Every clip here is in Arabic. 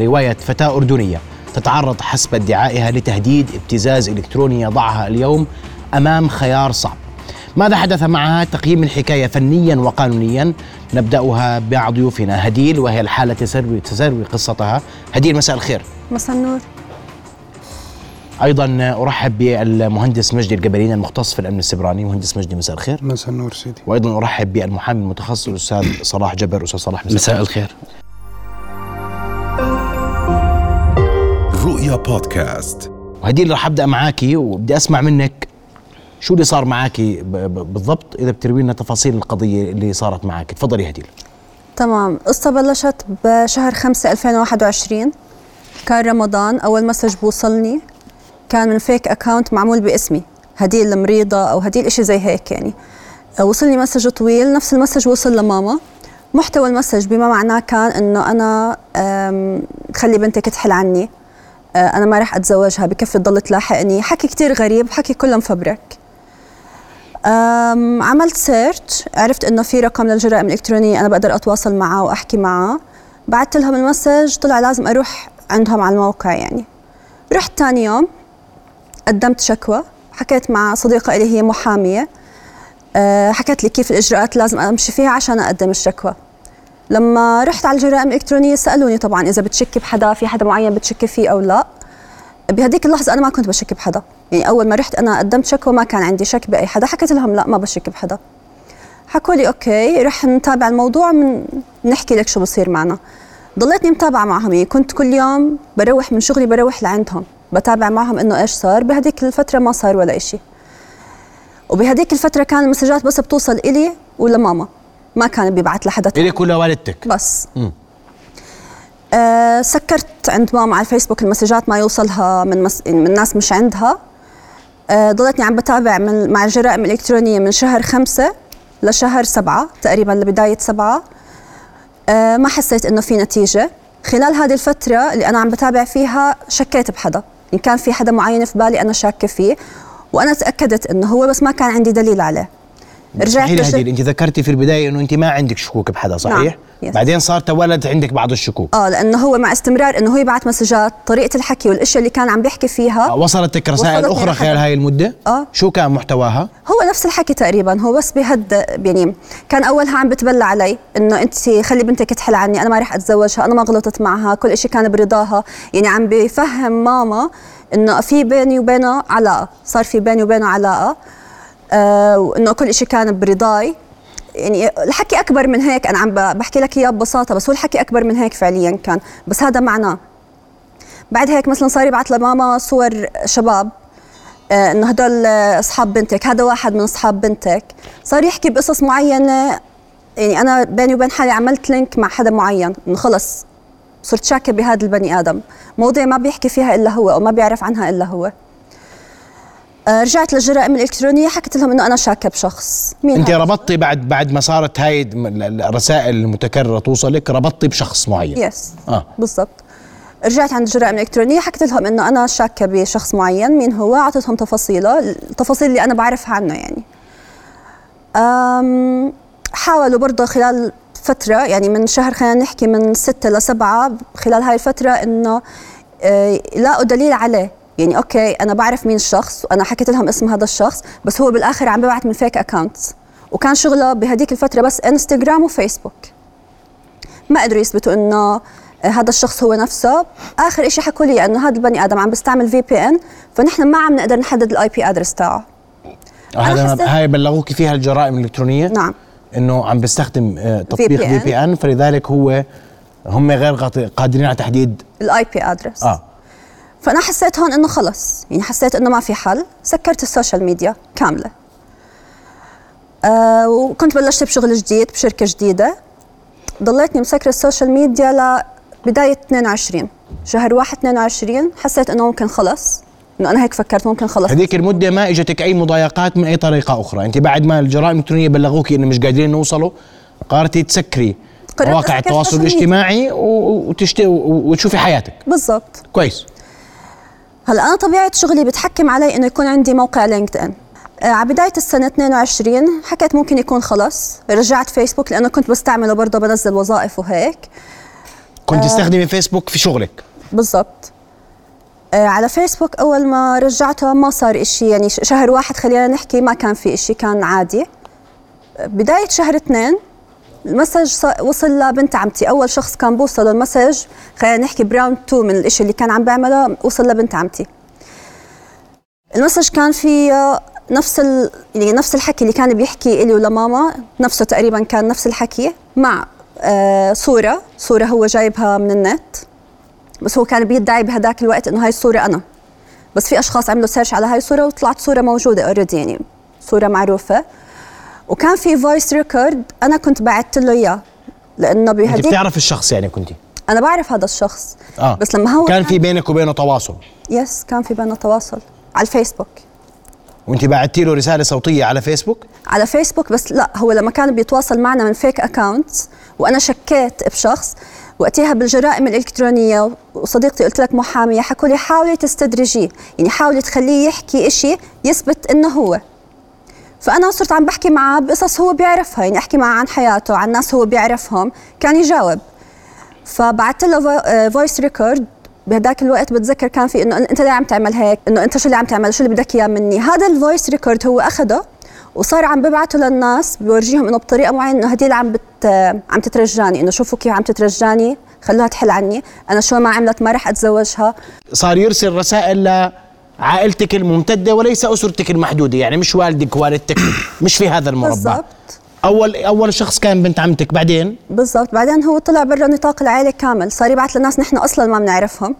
رواية فتاة أردنية تتعرض حسب ادعائها لتهديد ابتزاز إلكتروني يضعها اليوم أمام خيار صعب. ماذا حدث معها؟ تقييم الحكاية فنيا وقانونيا. نبدأها مع ضيوفنا. هديل وهي الحالة تسروي, تسروي قصتها. هديل مساء الخير. مساء النور. أيضا أرحب بالمهندس مجدي الجبلين المختص في الأمن السبراني. مهندس مجدي مساء الخير. مساء النور سيدي. وأيضا أرحب بالمحامي المتخصص الأستاذ صلاح جبر. أستاذ صلاح مساء الخير. رؤيا بودكاست وهديل رح أبدأ معاكي وبدي أسمع منك شو اللي صار معاكي ب- بالضبط إذا بتروي لنا تفاصيل القضية اللي صارت معك تفضلي هديل تمام. القصة بلشت بشهر 5 2021 كان رمضان أول مسج بوصلني كان من fake account معمول باسمي. هديل المريضة أو هديل إشي زي هيك يعني. آه، وصلني مسج طويل نفس المسج وصل لماما. محتوى المسج بما معناه كان إنه أنا آم، خلي بنتك تحل عني. آه، أنا ما رح أتزوجها بكفي تضل تلاحقني. حكي كتير غريب حكي كله مفبرك عملت search عرفت إنه في رقم للجرائم الإلكترونية أنا بقدر أتواصل معه وأحكي معه. بعثت لهم المسج طلع لازم أروح عندهم على الموقع يعني. رحت تاني يوم قدمت شكوى حكيت مع صديقة إلي هي محامية. أه، حكت لي كيف الإجراءات لازم أمشي فيها عشان أقدم الشكوى. لما رحت على الجرائم الإلكترونية سألوني طبعا إذا بتشكي بحدا في حدا معين بتشكي فيه أو لا. بهديك اللحظة أنا ما كنت بشك بحدا. يعني أول ما رحت أنا قدمت شكوى ما كان عندي شك بأي حدا. حكيت لهم لا ما بشك بحدا. حكوا لي أوكي رح نتابع الموضوع من نحكي لك شو بصير معنا. ضليتني متابعة معهم. يعني كنت كل يوم بروح من شغلي بروح لعندهم. بتابع معهم إنه إيش صار. بهديك الفترة ما صار ولا إشي. وبهديك الفترة كان المسجات بس بتوصل إلي ولماما ما كان بيبعت لحدا تاني. الك ولا والدتك؟ بس. آه سكرت عند ماما على الفيسبوك المسجات ما يوصلها من مس... من ناس مش عندها. آه ضلتني عم بتابع من مع الجرائم الإلكترونية من شهر خمسة لشهر سبعة تقريبا لبداية سبعة. آه ما حسيت إنه في نتيجة. خلال هذه الفترة اللي أنا عم بتابع فيها شكيت بحدا. إن كان في حدا معين في بالي أنا شاكة فيه وأنا تأكدت إنه هو بس ما كان عندي دليل عليه. صحيح لج- هديل أنت ذكرتي في البداية إنه أنت ما عندك شكوك بحدا صحيح نعم. بعدين صار تولد عندك بعض الشكوك آه لأنه هو مع استمرار إنه هو يبعث مسجات طريقة الحكي والأشياء اللي كان عم بيحكي فيها وصلتك رسائل أخرى. خلال هاي المدة آه. شو كان محتواها هو نفس الحكي تقريبا هو بس بهد يعني كان أولها عم بتبلى علي إنه أنت خلي بنتك تحل عني أنا ما رح أتزوجها أنا ما غلطت معها كل إشي كان برضاها يعني عم بفهم ماما إنه في بيني وبينه علاقة صار في بيني وبينه علاقة آه وانه كل إشي كان برضاي. يعني الحكي أكبر من هيك أنا عم بحكي لك إياه ببساطة بس هو الحكي أكبر من هيك فعليا كان. بس هذا معناه. بعد هيك مثلا صار يبعث لماما صور شباب آه، إنه هدول آه، أصحاب بنتك هذا واحد من أصحاب بنتك. صار يحكي بقصص معينة. يعني أنا بيني وبين حالي عملت لينك مع حدا معين إنه خلص صرت شاكة بهذا البني آدم. مواضيع ما بيحكي فيها إلا هو أو ما بيعرف عنها إلا هو. آه، رجعت للجرائم الإلكترونية حكيت لهم إنه أنا شاكة بشخص. مين أنت؟ ربطتي بعد بعد ما صارت هاي الرسائل المتكررة توصلك ربطتي بشخص معين. يس آه. بالضبط. رجعت عند الجرائم الإلكترونية حكيت لهم إنه أنا شاكة بشخص معين. مين هو؟ اعطيتهم تفاصيله التفاصيل اللي أنا بعرفها عنه يعني. أم حاولوا برضه خلال فترة يعني من شهر خلينا نحكي من ستة لسبعة خلال هاي الفترة إنه آه، لاقوا دليل عليه. يعني okay أنا بعرف مين الشخص وأنا حكيت لهم اسم هذا الشخص بس هو بالآخر عم ببعث من fake accounts وكان شغله بهديك الفترة بس انستغرام وفيسبوك ما قدروا يثبتوا إنه هذا الشخص هو نفسه. آخر شيء حكوا لي إنه هذا البني آدم عم بيستعمل VPN فنحن ما عم نقدر نحدد ال IP address تاعه. هذا حسيت- هاي بلغوك فيها الجرائم الإلكترونية. نعم. إنه عم بيستخدم آه، تطبيق VPN فلذلك هو هم غير قادرين على تحديد ال IP address آه. فأنا حسيت هون إنه خلص. يعني حسيت إنه ما في حل. سكرت ال social media كاملة. آه وكنت بلشت بشغل جديد بشركة جديدة. ضليتني مسكرة ال social media لبدايه 22 شهر 1 22 حسيت إنه ممكن خلص. إنه أنا هيك فكرت ممكن خلص. هذيك المدة ما إجتك أي مضايقات من أي طريقة أخرى. أنت بعد ما الجرائم الإلكترونية بلغوك إنه مش قادرين نوصلوا قررتي تسكري مواقع التواصل. الاجتماعي و- وتشت... وتشوفي حياتك. بالضبط. كويس. هلأ أنا طبيعة شغلي بتحكم علي إنه يكون عندي موقع لينكد ان آه، على بداية السنة 22 حكيت ممكن يكون خلص. رجعت فيسبوك لأنه كنت بستعمله برضه بنزل وظائف وهيك. كنت تستخدمي فيسبوك في شغلك؟ بالضبط. آه على فيسبوك أول ما رجعته ما صار إشي يعني شهر واحد خلينا نحكي ما كان في إشي كان عادي. آه، بداية شهر اثنين المسج وصل لبنت عمتي. أول شخص كان بوصل المسج خلينا نحكي ب round 2 من الإشي اللي كان عم بعمله وصل لبنت عمتي. المسج كان في آه، نفس ال... يعني نفس الحكي اللي كان بيحكي إلي ولماما نفسه تقريبا كان نفس الحكي مع آه صورة. صورة هو جايبها من النت. بس هو كان بيدعي بهداك الوقت إنه هاي الصورة أنا. بس في أشخاص عملوا search على هاي الصورة وطلعت صورة موجودة already يعني صورة معروفة. وكان في voice record أنا كنت بعثت له إياه لأنه أنت بهديك بتعرف الشخص يعني كنت أنا بعرف هذا الشخص آه. بس لما هو كان في بينك وبينه تواصل؟ yes كان في بيننا تواصل على الفيسبوك وأنت بعتي له رسالة صوتية على فيسبوك على فيسبوك بس لا هو لما كان بيتواصل معنا من fake accounts وأنا شكيت بشخص وقتها بالجرائم الإلكترونية وصديقتي قلت لك محامية حكوا لي حاولي تستدرجيه يعني حاولي تخليه يحكي إشي يثبت إنه هو. فأنا صرت عم بحكي معه بقصص هو بيعرفها يعني أحكي معه عن حياته عن ناس هو بيعرفهم كان يجاوب. فبعثت له voice record بهداك الوقت بتذكر كان في إنه أنت ليه عم تعمل هيك؟ إنه أنت شو اللي عم تعمل؟ شو اللي بدك إياه مني؟ هذا ال voice record هو أخده وصار عم ببعته للناس بورجيهم إنه بطريقة معينة إنه هدي اللي عم بت عم تترجاني إنه شوفوا كيف عم تترجاني خلوها تحل عني أنا شو ما عملت ما رح أتزوجها. صار يرسل رسائل لعائلتك الممتدة وليس أسرتك المحدودة يعني مش والدك والدتك مش في هذا المربع. بالضبط. أول أول شخص كان بنت عمتك بعدين؟ بالضبط. بعدين هو طلع برا نطاق العائلة كامل صار يبعث لناس نحن أصلا ما بنعرفهم.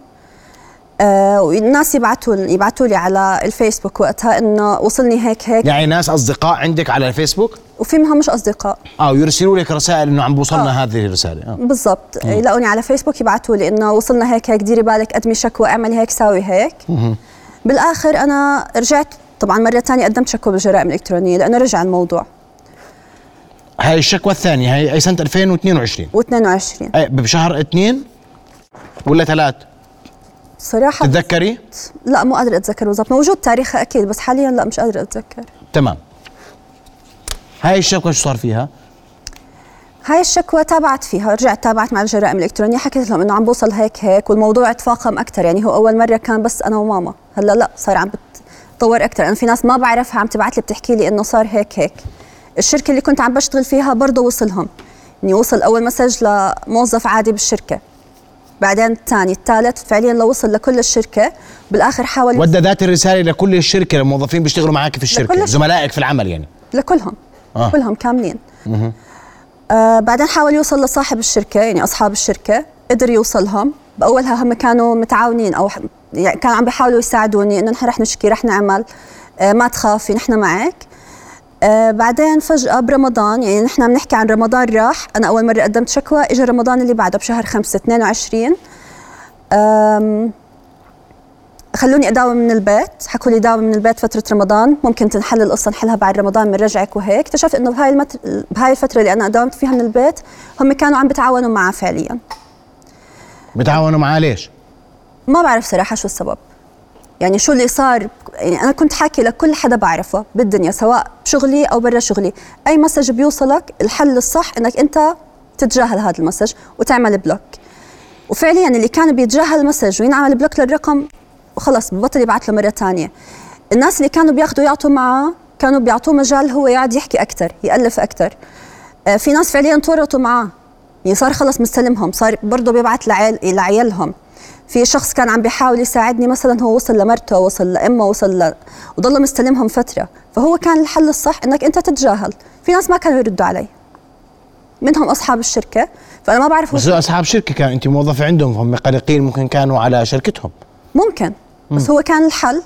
آه والناس يبعثوا يبعثوا لي على الفيسبوك وقتها إنه وصلني هيك هيك. يعني ناس أصدقاء عندك على الفيسبوك؟ وفي منهم مش أصدقاء. آه ويرسلوا لك رسائل إنه عم بوصلنا آه. هذه الرسالة. آه. بالضبط. يلاقوني على فيسبوك يبعثوا لي إنه وصلنا هيك هيك ديري بالك قدمي شكوى اعملي هيك ساوي هيك. بالآخر أنا رجعت طبعا مرة ثانية قدمت شكوى بالجرائم الإلكترونية لأنه رجع الموضوع. هاي الشكوى الثانية هي أي سنة 2022 و22 أي بشهر اثنين ولا ثلاث صراحة تتذكري؟ لا مو قادرة أتذكر بالضبط. موجود تاريخها أكيد بس حاليا لا مش قادرة أتذكر. تمام. هاي الشكوى شو صار فيها؟ هاي الشكوى تابعت فيها رجعت تابعت مع الجرائم الإلكترونية. حكيت لهم إنه عم بوصل هيك هيك والموضوع تفاقم أكثر يعني هو أول مرة كان بس أنا وماما. هلا لا صار عم بتطور أكثر أنا في ناس ما بعرفها عم تبعت لي بتحكي لي إنه صار هيك هيك. الشركة اللي كنت عم بشتغل فيها برضه وصلهم. يعني وصل أول مسج لموظف عادي بالشركة. بعدين الثاني الثالث فعليا لو وصل لكل الشركة. بالآخر حاول ودى ذات الرسالة لكل الشركة الموظفين بيشتغلوا معك في الشركة زملائك في العمل يعني. لكلهم. آه. كلهم كاملين. آه بعدين حاول يوصل لصاحب الشركة يعني أصحاب الشركة. قدر يوصلهم. بأولها هم كانوا متعاونين ح- يعني كانوا عم بيحاولوا يساعدوني إنه نحن رح نشكي رح نعمل. آه ما تخافي نحن معك. آه بعدين فجأة برمضان يعني نحن بنحكي عن رمضان راح أنا أول مرة قدمت شكوى إجا رمضان اللي بعده بشهر 5 22 آم، خلوني أداوم من البيت حكوا لي داوم من البيت فترة رمضان ممكن تنحل القصة نحلها بعد رمضان بنرجعك وهيك. اكتشفت إنه بهاي المت... بهاي الفترة اللي أنا داومت فيها من البيت هم كانوا عم بتعاونوا معه فعليا. بتعاونوا معاه ليش؟ ما بعرف صراحة شو السبب. يعني شو اللي صار يعني أنا كنت حاكي لكل حدا بعرفه بالدنيا سواء بشغلي أو برا شغلي. أي مسج بيوصلك الحل الصح إنك أنت تتجاهل هذا المسج وتعمل block. وفعليا اللي كان بيتجاهل المسج وينعمل block للرقم وخلص ببطل يبعث له مرة ثانية الناس اللي كانوا بياخذوا يعطوا معه كانوا بيعطوه مجال هو يقعد يحكي أكثر يألف أكثر آه، في ناس فعليا تورطوا معاه يعني صار خلص مستلمهم صار برضه لعيل لعيالهم. في شخص كان عم بيحاول يساعدني مثلا هو وصل لمرته وصل لأمه وصل ل... وضل مستلمهم فترة. فهو كان الحل الصح إنك أنت تتجاهل. في ناس ما كانوا يردوا علي. منهم أصحاب الشركة. فأنا ما بعرف بس أصحاب شركة كان أنت موظفه عندهم هم قلقين ممكن كانوا على شركتهم. ممكن. بس هو كان الحل.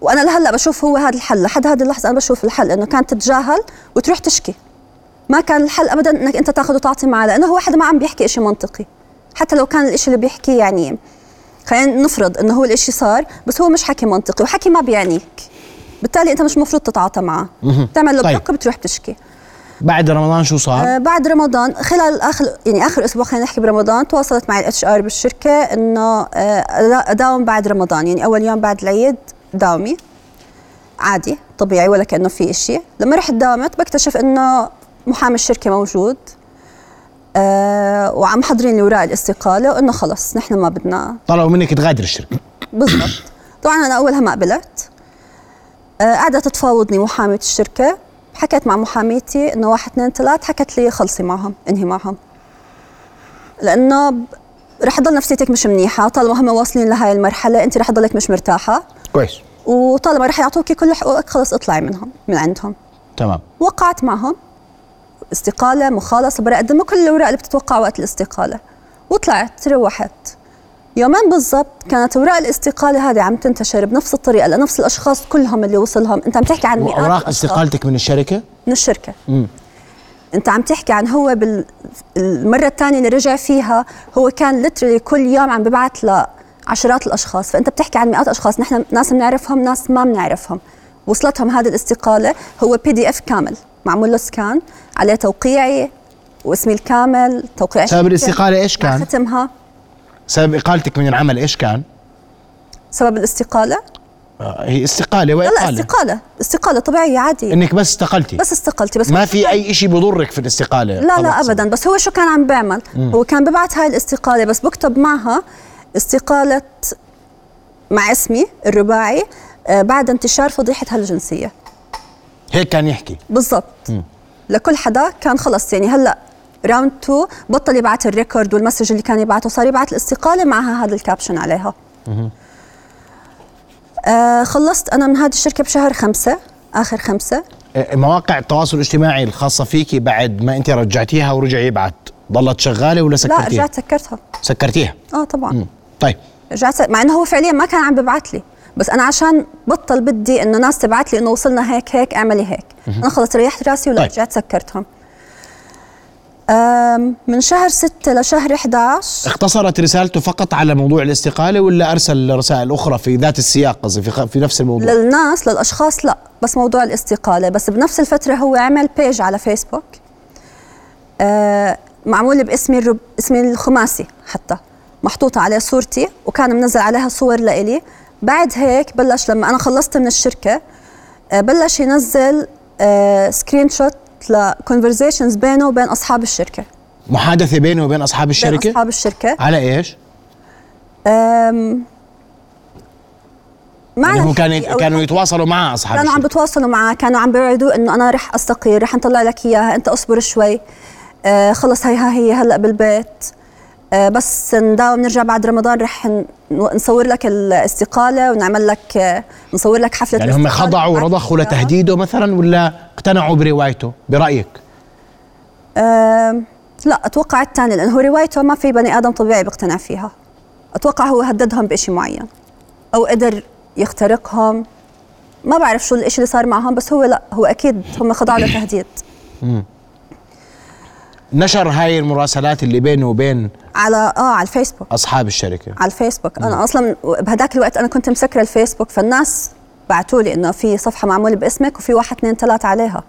وأنا لهلأ بشوف هو هذا الحل. لحد هذه اللحظة أنا بشوف الحل إنه كانت تتجاهل وتروح تشكي. ما كان الحل ابدا إنك أنت تاخذ وتعطي معه لأنه هو واحد ما عم بيحكي شيء منطقي. حتى لو كان الشيء اللي بيحكيه يعني خلينا نفرض إنه هو الشيء صار بس هو مش حكي منطقي وحكي ما بيعنيك. بالتالي أنت مش مفروض تتعاطى معه. بتعمل له طيب. block وبتروح تشكي. بعد رمضان شو صار؟ آه، بعد رمضان خلال آخر يعني آخر أسبوع خلينا نحكي برمضان تواصلت معي ال HR بالشركة إنه آه، اداوم بعد رمضان. يعني أول يوم بعد العيد داومي. عادي طبيعي ولا كأنه في إشي. لما رحت داومت بكتشف إنه محامي الشركة موجود. آه وعم محضرين لي اوراق الاستقالة وإنه خلص نحن ما بدنا. طلبوا منك تغادر الشركة. بالضبط. طبعا أنا اولها ما قبلت. آه قعدت تفاوضني محاميه الشركة. حكيت مع محاميتي إنه واحد اثنين ثلاث حكت لي خلصي معهم انهي معهم. لأنه رح تضل نفسيتك مش منيحة. طالما هم واصلين لهي المرحلة انت رح تضلك مش مرتاحة. كويس. وطالما رح يعطوكي كل حقوقك خلص اطلعي منهم من عندهم. تمام. وقعت معهم. استقالة مخالصة برا قدموا كل الأوراق اللي بتتوقع وقت الاستقالة. وطلعت روحت يومين بالضبط كانت أوراق الاستقالة هذه عم تنتشر بنفس الطريقة لنفس الأشخاص كلهم اللي وصلهم أنت عم تحكي عن مئات اوراق استقالتك من الشركة؟ من الشركة. مم. أنت عم تحكي عن هو بالمرة الثانية اللي رجع فيها هو كان لترلي كل يوم عم ببعث لعشرات الأشخاص. فأنت بتحكي عن مئات اشخاص نحن ناس بنعرفهم ناس ما بنعرفهم. وصلتهم هذه الاستقالة هو بي دي اف كامل. معمول له سكان عليه توقيعي واسمي الكامل توقيع سبب إيش مع كان؟ ختمها. سبب إقالتك من العمل إيش كان؟ سبب الاستقالة؟ آه، هي استقالة لا لا وإقالة. استقالة. استقالة طبيعية عاديه إنك بس استقلتي. بس استقلتي بس ما في أي شيء بضرك في الاستقالة لا لا. ابدا. بس هو شو كان عم بيعمل؟ هو كان ببعث هاي الاستقالة بس بكتب معها استقالة مع اسمي الرباعي آه، بعد انتشار فضيحة هالجنسية. هيك كان يحكي. بالضبط. لكل حدا كان خلص. يعني هلأ round 2 بطل يبعث ال record والمسج اللي كان يبعثه صار يبعث الاستقالة معها هذا ال caption عليها. آه خلصت أنا من هذه الشركة بشهر خمسة آخر خمسة. آه، مواقع التواصل الاجتماعي الخاصة فيكي بعد ما أنت رجعتيها ورجع يبعت ضلت شغالة ولا لا سكرتيها؟ رجعت سكرتها. سكرتيها. آه طبعا. مم. طيب. رجعت مع إنه هو فعليا ما كان عم ببعث لي. بس أنا عشان بطل بدي إنه ناس تبعت لي إنه وصلنا هيك هيك اعملي هيك. أنا خلص ريحت راسي ولا طيب. سكرتهم. من شهر 6 لشهر 11 اختصرت رسالته فقط على موضوع الاستقالة ولا أرسل رسائل أخرى في ذات السياق قصدي في, في نفس الموضوع؟ للناس للأشخاص لا بس موضوع الاستقالة. بس بنفس الفترة هو عمل page على فيسبوك آه معمول باسمي الرب... اسمي الخماسي حتى. محطوطه عليه صورتي وكان منزل عليها صور لإلي. بعد هيك بلش لما أنا خلصت من الشركة آه بلش ينزل screenshot ل conversations بينه وبين أصحاب الشركة. محادثة بينه وبين أصحاب بين الشركة؟ أصحاب الشركة. على إيش؟ ما يعني هو كان كانوا يتواصلوا مع أصحاب كانوا عم بتواصلوا معاه كانوا عم بيوعدوه إنه أنا رح أستقيل رح نطلع لك إياها أنت أصبر شوي. آه خلص هي ها هي هلأ بالبيت. بس نداوم نرجع بعد رمضان رح نصور لك الاستقالة ونعمل لك آه نصور لك حفلة يعني هم خضعوا ورضخوا. لتهديده مثلا ولا اقتنعوا بروايته؟ برأيك؟ آه لا أتوقع الثاني لأنه هو روايته ما في بني آدم طبيعي بيقتنع فيها. أتوقع هو هددهم بشيء معين أو قدر يخترقهم. ما بعرف شو الإشي اللي صار معهم بس هو لا هو أكيد هم خضعوا لتهديد. نشر هاي المراسلات اللي بينه وبين على آه على الفيسبوك. أصحاب الشركة. على الفيسبوك. أنا أصلا بهداك الوقت أنا كنت مسكرة الفيسبوك فالناس بعثوا لي إنه في صفحة معمولة باسمك وفي واحد اثنين ثلاثة عليها.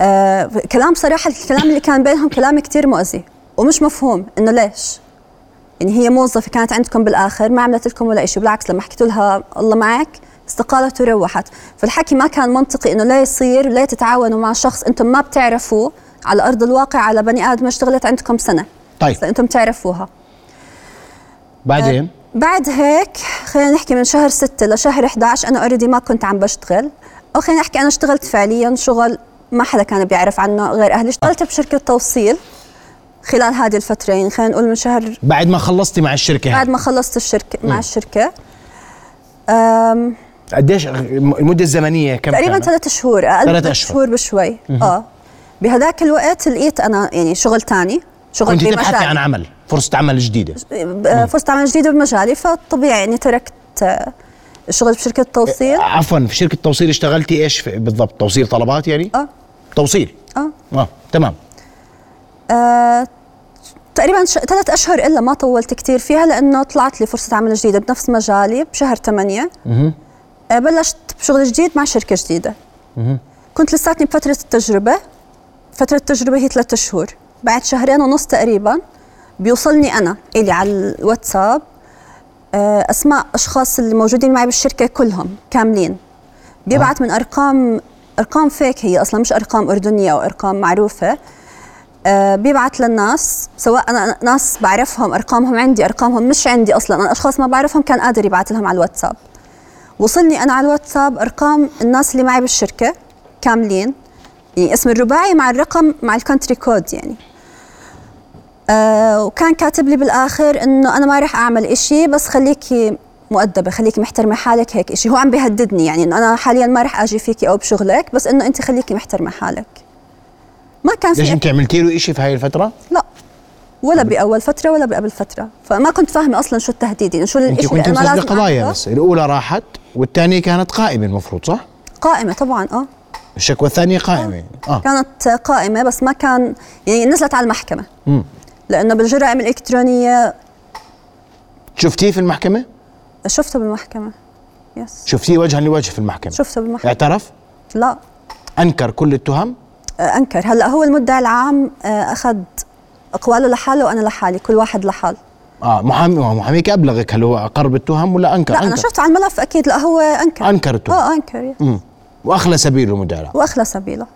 آه كلام صراحة الكلام اللي كان بينهم كلام كتير مؤذي ومش مفهوم. إنه ليش؟ يعني هي موظفة كانت عندكم بالآخر ما عملت لكم ولا شيء بالعكس لما حكيت لها الله معك استقالت وروحت. فالحكي ما كان منطقي إنه لا يصير لا تتعاونوا مع شخص أنتم ما بتعرفوه على أرض الواقع على بني آدم اشتغلت عندكم سنة. طيب. أنتم تعرفوها بعدين؟ بعد هيك خلينا نحكي من شهر 6 لشهر 11 أنا اوريدي ما كنت عم بشتغل. أو خلينا نحكي أنا اشتغلت فعليا شغل ما حدا كان بيعرف عنه غير أهلي. اشتغلت بشركة توصيل خلال هذه الفترة يعني خلينا نقول من شهر بعد ما خلصتي مع الشركة بعد ما خلصت الشركة مع الشركة. أم قديش المدة الزمنية كم تقريبا؟ ثلاث شهور أقل ثلاث. شهور بشوي. آه. بهذاك الوقت لقيت أنا يعني شغل تاني. شغل كنت تبحثي. عن عمل فرصة عمل جديدة. آه، فرصة عمل جديدة بمجالي فطبيعي يعني تركت آه، الشغل بشركة توصيل عفوا في شركة توصيل اشتغلتي إيش؟ بالضبط توصيل طلبات يعني؟ آه. توصيل. آه. آه تمام. آه، تقريبا ش... ثلاث أشهر إلا ما طولت كثير فيها لأنه طلعت لي فرصة عمل جديدة بنفس مجالي بشهر 8 مهم. آه، بلشت بشغل جديد مع شركة جديدة. كنت لساتني بفترة التجربة فترة التجربة هي ثلاثة شهور بعد شهرين ونص تقريبا بيوصلني أنا إلي على الواتساب. آه، أسماء أشخاص اللي موجودين معي بالشركة كلهم كاملين. بيبعت من أرقام أرقام فيك هي أصلا مش أرقام أردنية أو أرقام معروفة. آه بيبعت للناس سواء أنا ناس بعرفهم أرقامهم عندي أرقامهم مش عندي أصلا. أنا أشخاص ما بعرفهم كان قادر يبعت لهم على الواتساب. وصلني أنا على الواتساب أرقام الناس اللي معي بالشركة كاملين. يعني اسم الرباعي مع الرقم مع ال country code يعني. آه وكان كاتب لي بالآخر إنه أنا ما راح أعمل إشي بس خليكي مؤدبة خليكي محترمة حالك هيك إشي هو عم بيهددني يعني إنه أنا حاليا ما راح أجي فيكي أو بشغلك بس إنه أنت خليكي محترمة حالك ما كان في ليش أنت عملتي له شيء في هاي الفترة؟ لا ولا بأول فترة ولا بقبل فترة فما كنت فاهمة أصلا شو التهديد يعني شو الشيء كنت اللي لازم قضايا. بس الأولى راحت والثانية كانت قائمة المفروض صح؟ قائمة طبعا آه الشكوى الثانية قائمة آه كانت قائمة بس ما كان يعني نزلت على المحكمة مم. لأنه بالجرائم الالكترونيه شفتيه في المحكمة؟ شفته بالمحكمة يس شفتيه وجها لوجه في المحكمة شفته بالمحكمة اعترف؟ لا أنكر كل التهم؟ آه، أنكر هلأ هو المدعي العام آه، أخذ أقواله لحاله وأنا لحالي كل واحد لحال آه محامي محاميك أبلغك هل هو اقر بالتهم ولا أنكر؟ لا أنا أنكر شفته على الملف أكيد لا هو أنكر أنكر التهم آه أنكر يس. امم وأخلى سبيله المدعي العام. وأخلى سبيله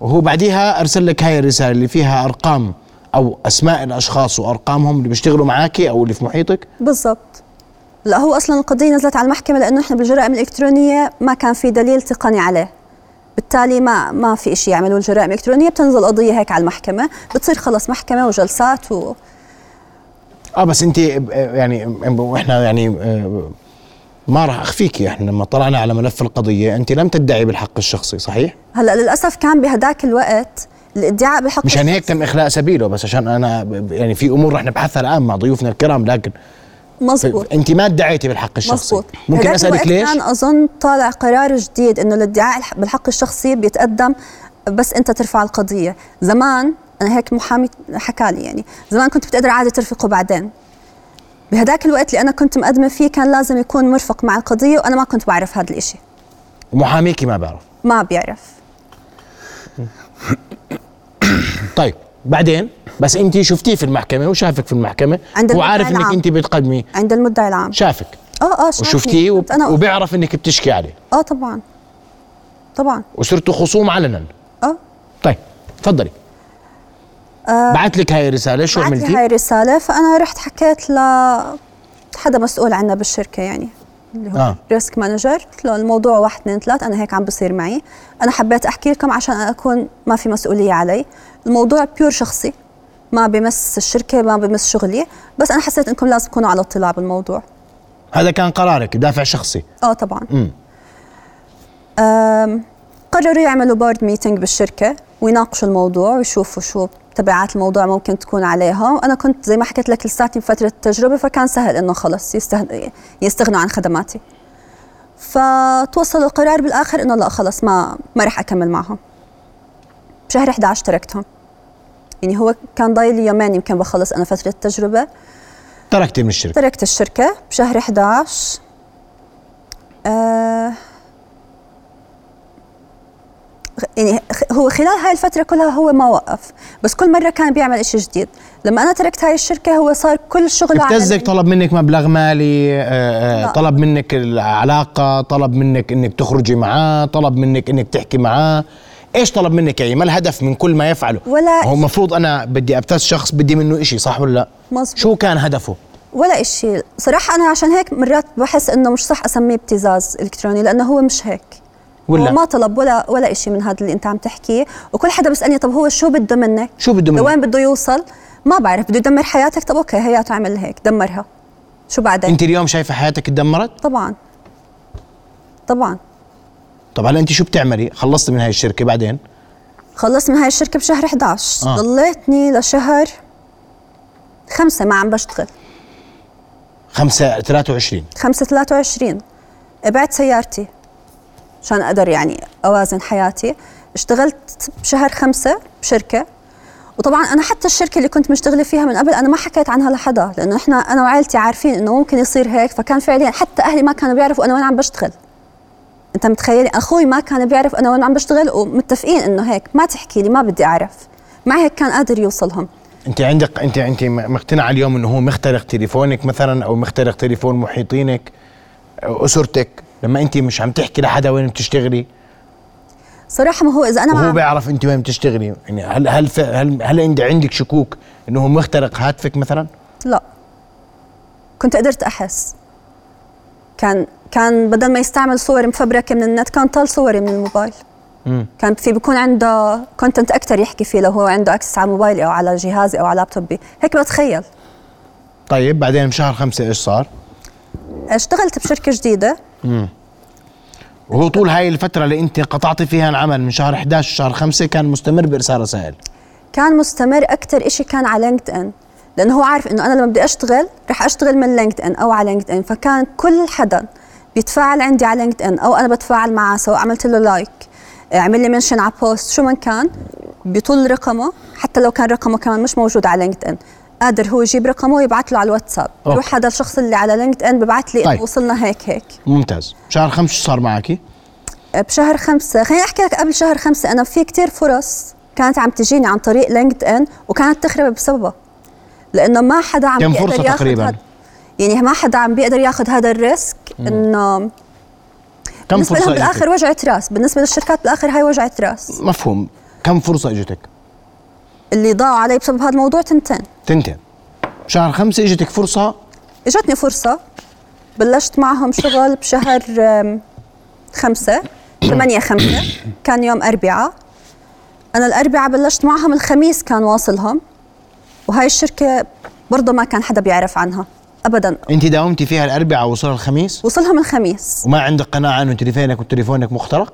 وهو بعديها أرسل لك هاي الرسالة اللي فيها أرقام أو أسماء الأشخاص وأرقامهم اللي بيشتغلوا معاكي أو اللي في محيطك؟ بالضبط. لا هو أصلا القضية نزلت على المحكمة لأنه إحنا بالجرائم الإلكترونية ما كان في دليل تقني عليه. بالتالي ما ما في شيء يعملوا الجرائم الإلكترونية بتنزل قضية هيك على المحكمة بتصير خلص محكمة وجلسات و آه بس أنت يعني وإحنا يعني آه، ما راح أخفيكي. إحنا لما طلعنا على ملف القضية أنت لم تدعي بالحق الشخصي صحيح؟ هلأ للأسف كان بهداك الوقت الادعاء بالحق الشخصي- تم إخلاء سبيله بس عشان أنا يعني في أمور رح نبحثها الآن مع ضيوفنا الكرام لكن مزبوط انت ما ادعيتي بالحق الشخصي. مزبوط ممكن أسألك ليش؟ كان أظن طالع قرار جديد إنه الادعاء الح- بالحق الشخصي بيتقدم بس أنت ترفع القضية. زمان أنا هيك محامي حكى لي يعني زمان كنت بتقدر عادي ترفقه بعدين. بهداك الوقت اللي أنا كنت مقدمة فيه كان لازم يكون مرفق مع القضية وأنا ما كنت بعرف هذا الإشي. ومحاميكي ما بعرف. ما بيعرف. طيب بعدين بس انت شفتيه في المحكمة وشافك في المحكمة عند المدعي وعارف انك. انت بتقدمي. عند المدعي العام. شافك. آه آه شافني. وشفتيه وب... أنا وبيعرف انك بتشكي عليه. آه طبعا. طبعا. وصرتوا خصوم علنا آه. طيب تفضلي. آه. بعت لك هاي الرسالة شو بعت لي عملتي؟ هاي الرسالة فأنا رحت حكيت ل حدا مسؤول عنا بالشركة يعني اللي هو آه. risk manager قلت له الموضوع واحد اثنين ثلاث أنا هيك عم بصير معي. أنا حبيت أحكي لكم عشان أكون ما في مسؤولية علي. الموضوع pure شخصي ما بمس الشركة ما بمس شغلي بس أنا حسيت إنكم لازم تكونوا على اطلاع بالموضوع. هذا كان قرارك دافع شخصي. آه طبعا. امم أم، قرروا يعملوا board meeting بالشركة ويناقشوا الموضوع ويشوفوا شو تبعات الموضوع ممكن تكون عليها. أنا كنت زي ما حكيت لك لساتني بفترة التجربة فكان سهل إنه خلص. يستغنوا عن خدماتي. فتوصلوا القرار بالآخر إنه لا خلص ما ما رح أكمل معهم. بشهر 11 تركتهم. يعني هو كان ضايل يومين يمكن بخلص أنا فترة التجربة. تركتي من الشركة. تركت الشركة بشهر 11 آه يعني هو خلال هاي الفترة كلها هو ما وقف بس كل مرة كان بيعمل إشي جديد. لما أنا تركت هاي الشركة هو صار كل شغله ابتزك طلب منك مبلغ مالي آه، آه،. طلب منك العلاقة طلب منك إنك تخرجي معاه طلب منك إنك تحكي معاه. إيش طلب منك يعني ما الهدف من كل ما يفعله. ولا هو المفروض أنا بدي ابتز شخص بدي منه إشي صح ولا لا؟ مزبوط. شو كان هدفه؟ ولا إشي. صراحة أنا عشان هيك مرات بحس إنه مش صح أسميه ابتزاز إلكتروني لأنه هو مش هيك. ولا؟ هو ما طلب ولا ولا إشي من هذا اللي أنت عم تحكيه. وكل حدا بيسألني طب هو شو بده منك؟ شو بده منك؟ لوين بده يوصل؟ ما بعرف بده يدمر حياتك؟ طب okay هياته اعمل هيك دمرها. شو بعدين أنت اليوم شايفة حياتك تدمرت طبعا. طبعا. طب هلا انت شو بتعملي؟ خلصت من هاي الشركة بعدين؟ خلصت من هاي الشركة بشهر 11 آه. ضليتني لشهر خمسة ما عم بشتغل. خمسة 23 خمسة 23 بعت سيارتي عشان أقدر يعني أوازن حياتي. اشتغلت بشهر خمسة بشركة. وطبعا أنا حتى الشركة اللي كنت مشتغلة فيها من قبل أنا ما حكيت عنها لحدا لأنه إحنا أنا وعائلتي عارفين إنه ممكن يصير هيك فكان فعليا حتى أهلي ما كانوا بيعرفوا أنا وين عم بشتغل. أنت متخيل؟ أخوي ما كان بيعرف أنا وين عم بشتغل ومتفقين إنه هيك. ما تحكي لي ما بدي أعرف. مع هيك كان قادر يوصلهم. أنت عندك أنت أنت مقتنعه اليوم إنه هو مخترق تليفونك مثلا أو مخترق تليفون محيطينك أو أسرتك؟ لما أنت مش عم تحكي لحدا وين بتشتغلي؟ صراحة ما هو إذا أنا وهو مع بيعرف أنت وين بتشتغلي. يعني هل هل هل هل عند عندك شكوك إنه هو مخترق هاتفك مثلا؟ لا. كنت قدرت أحس. كان كان بدل ما يستعمل صور مفبركه من النت كان طال صوري من الموبايل. مم. كان في بيكون عنده content أكثر يحكي فيه لو هو عنده access على موبايلي أو على جهازي أو على لابتوبي هيك بتخيل. طيب بعدين بشهر خمسة إيش صار؟ اشتغلت بشركة جديدة. وهو طول هاي الفترة اللي أنت قطعتي فيها العمل من شهر 11 لشهر 5 كان مستمر بإرسال رسائل؟ كان مستمر أكثر إشي كان على LinkedIn لأنه هو عارف إنه أنا لما بدي أشتغل رح أشتغل من LinkedIn أو على LinkedIn فكان كل حدا بيتفاعل عندي على LinkedIn أو أنا بتفاعل معه سواء عملت له like عمل لي mention على post شو من كان؟ بيطلع رقمه حتى لو كان رقمه كمان مش موجود على LinkedIn قادر هو يجيب رقمه ويبعث له على الواتساب. يروح هذا الشخص اللي على LinkedIn ببعث لي طيب. وصلنا هيك هيك. ممتاز. شهر 5 شو صار معك؟ بشهر خمسة. خليني أحكي لك قبل شهر خمسة أنا في كتير فرص كانت عم تجيني عن طريق LinkedIn وكانت تخرب بسببها لأنه ما حدا عم كم ياخد تقريباً؟ يعني ما حدا عم بيقدر ياخذ هذا الريسك إنه كم بالنسبة فرصة لهم بالآخر اجتك وجعة رأس. بالنسبة للشركات بالآخر هاي وجعة رأس. مفهوم. كم فرصة إجتك؟ اللي ضاعوا علي بسبب هذا الموضوع تنتين. تنتين. شهر 5 إجتك فرصة؟ إجتني فرصة. بلشت معهم شغل بشهر خمسة. ثمانية خمسة. كان يوم أربعة أنا الأربعة بلشت معهم الخميس كان واصلهم. وهاي الشركة برضه ما كان حدا بيعرف عنها. أبدا. أنت داومتي فيها الأربعاء وصل الخميس؟ وصلهم الخميس. وما عندك قناعة إنه تليفونك وتليفونك مخترق؟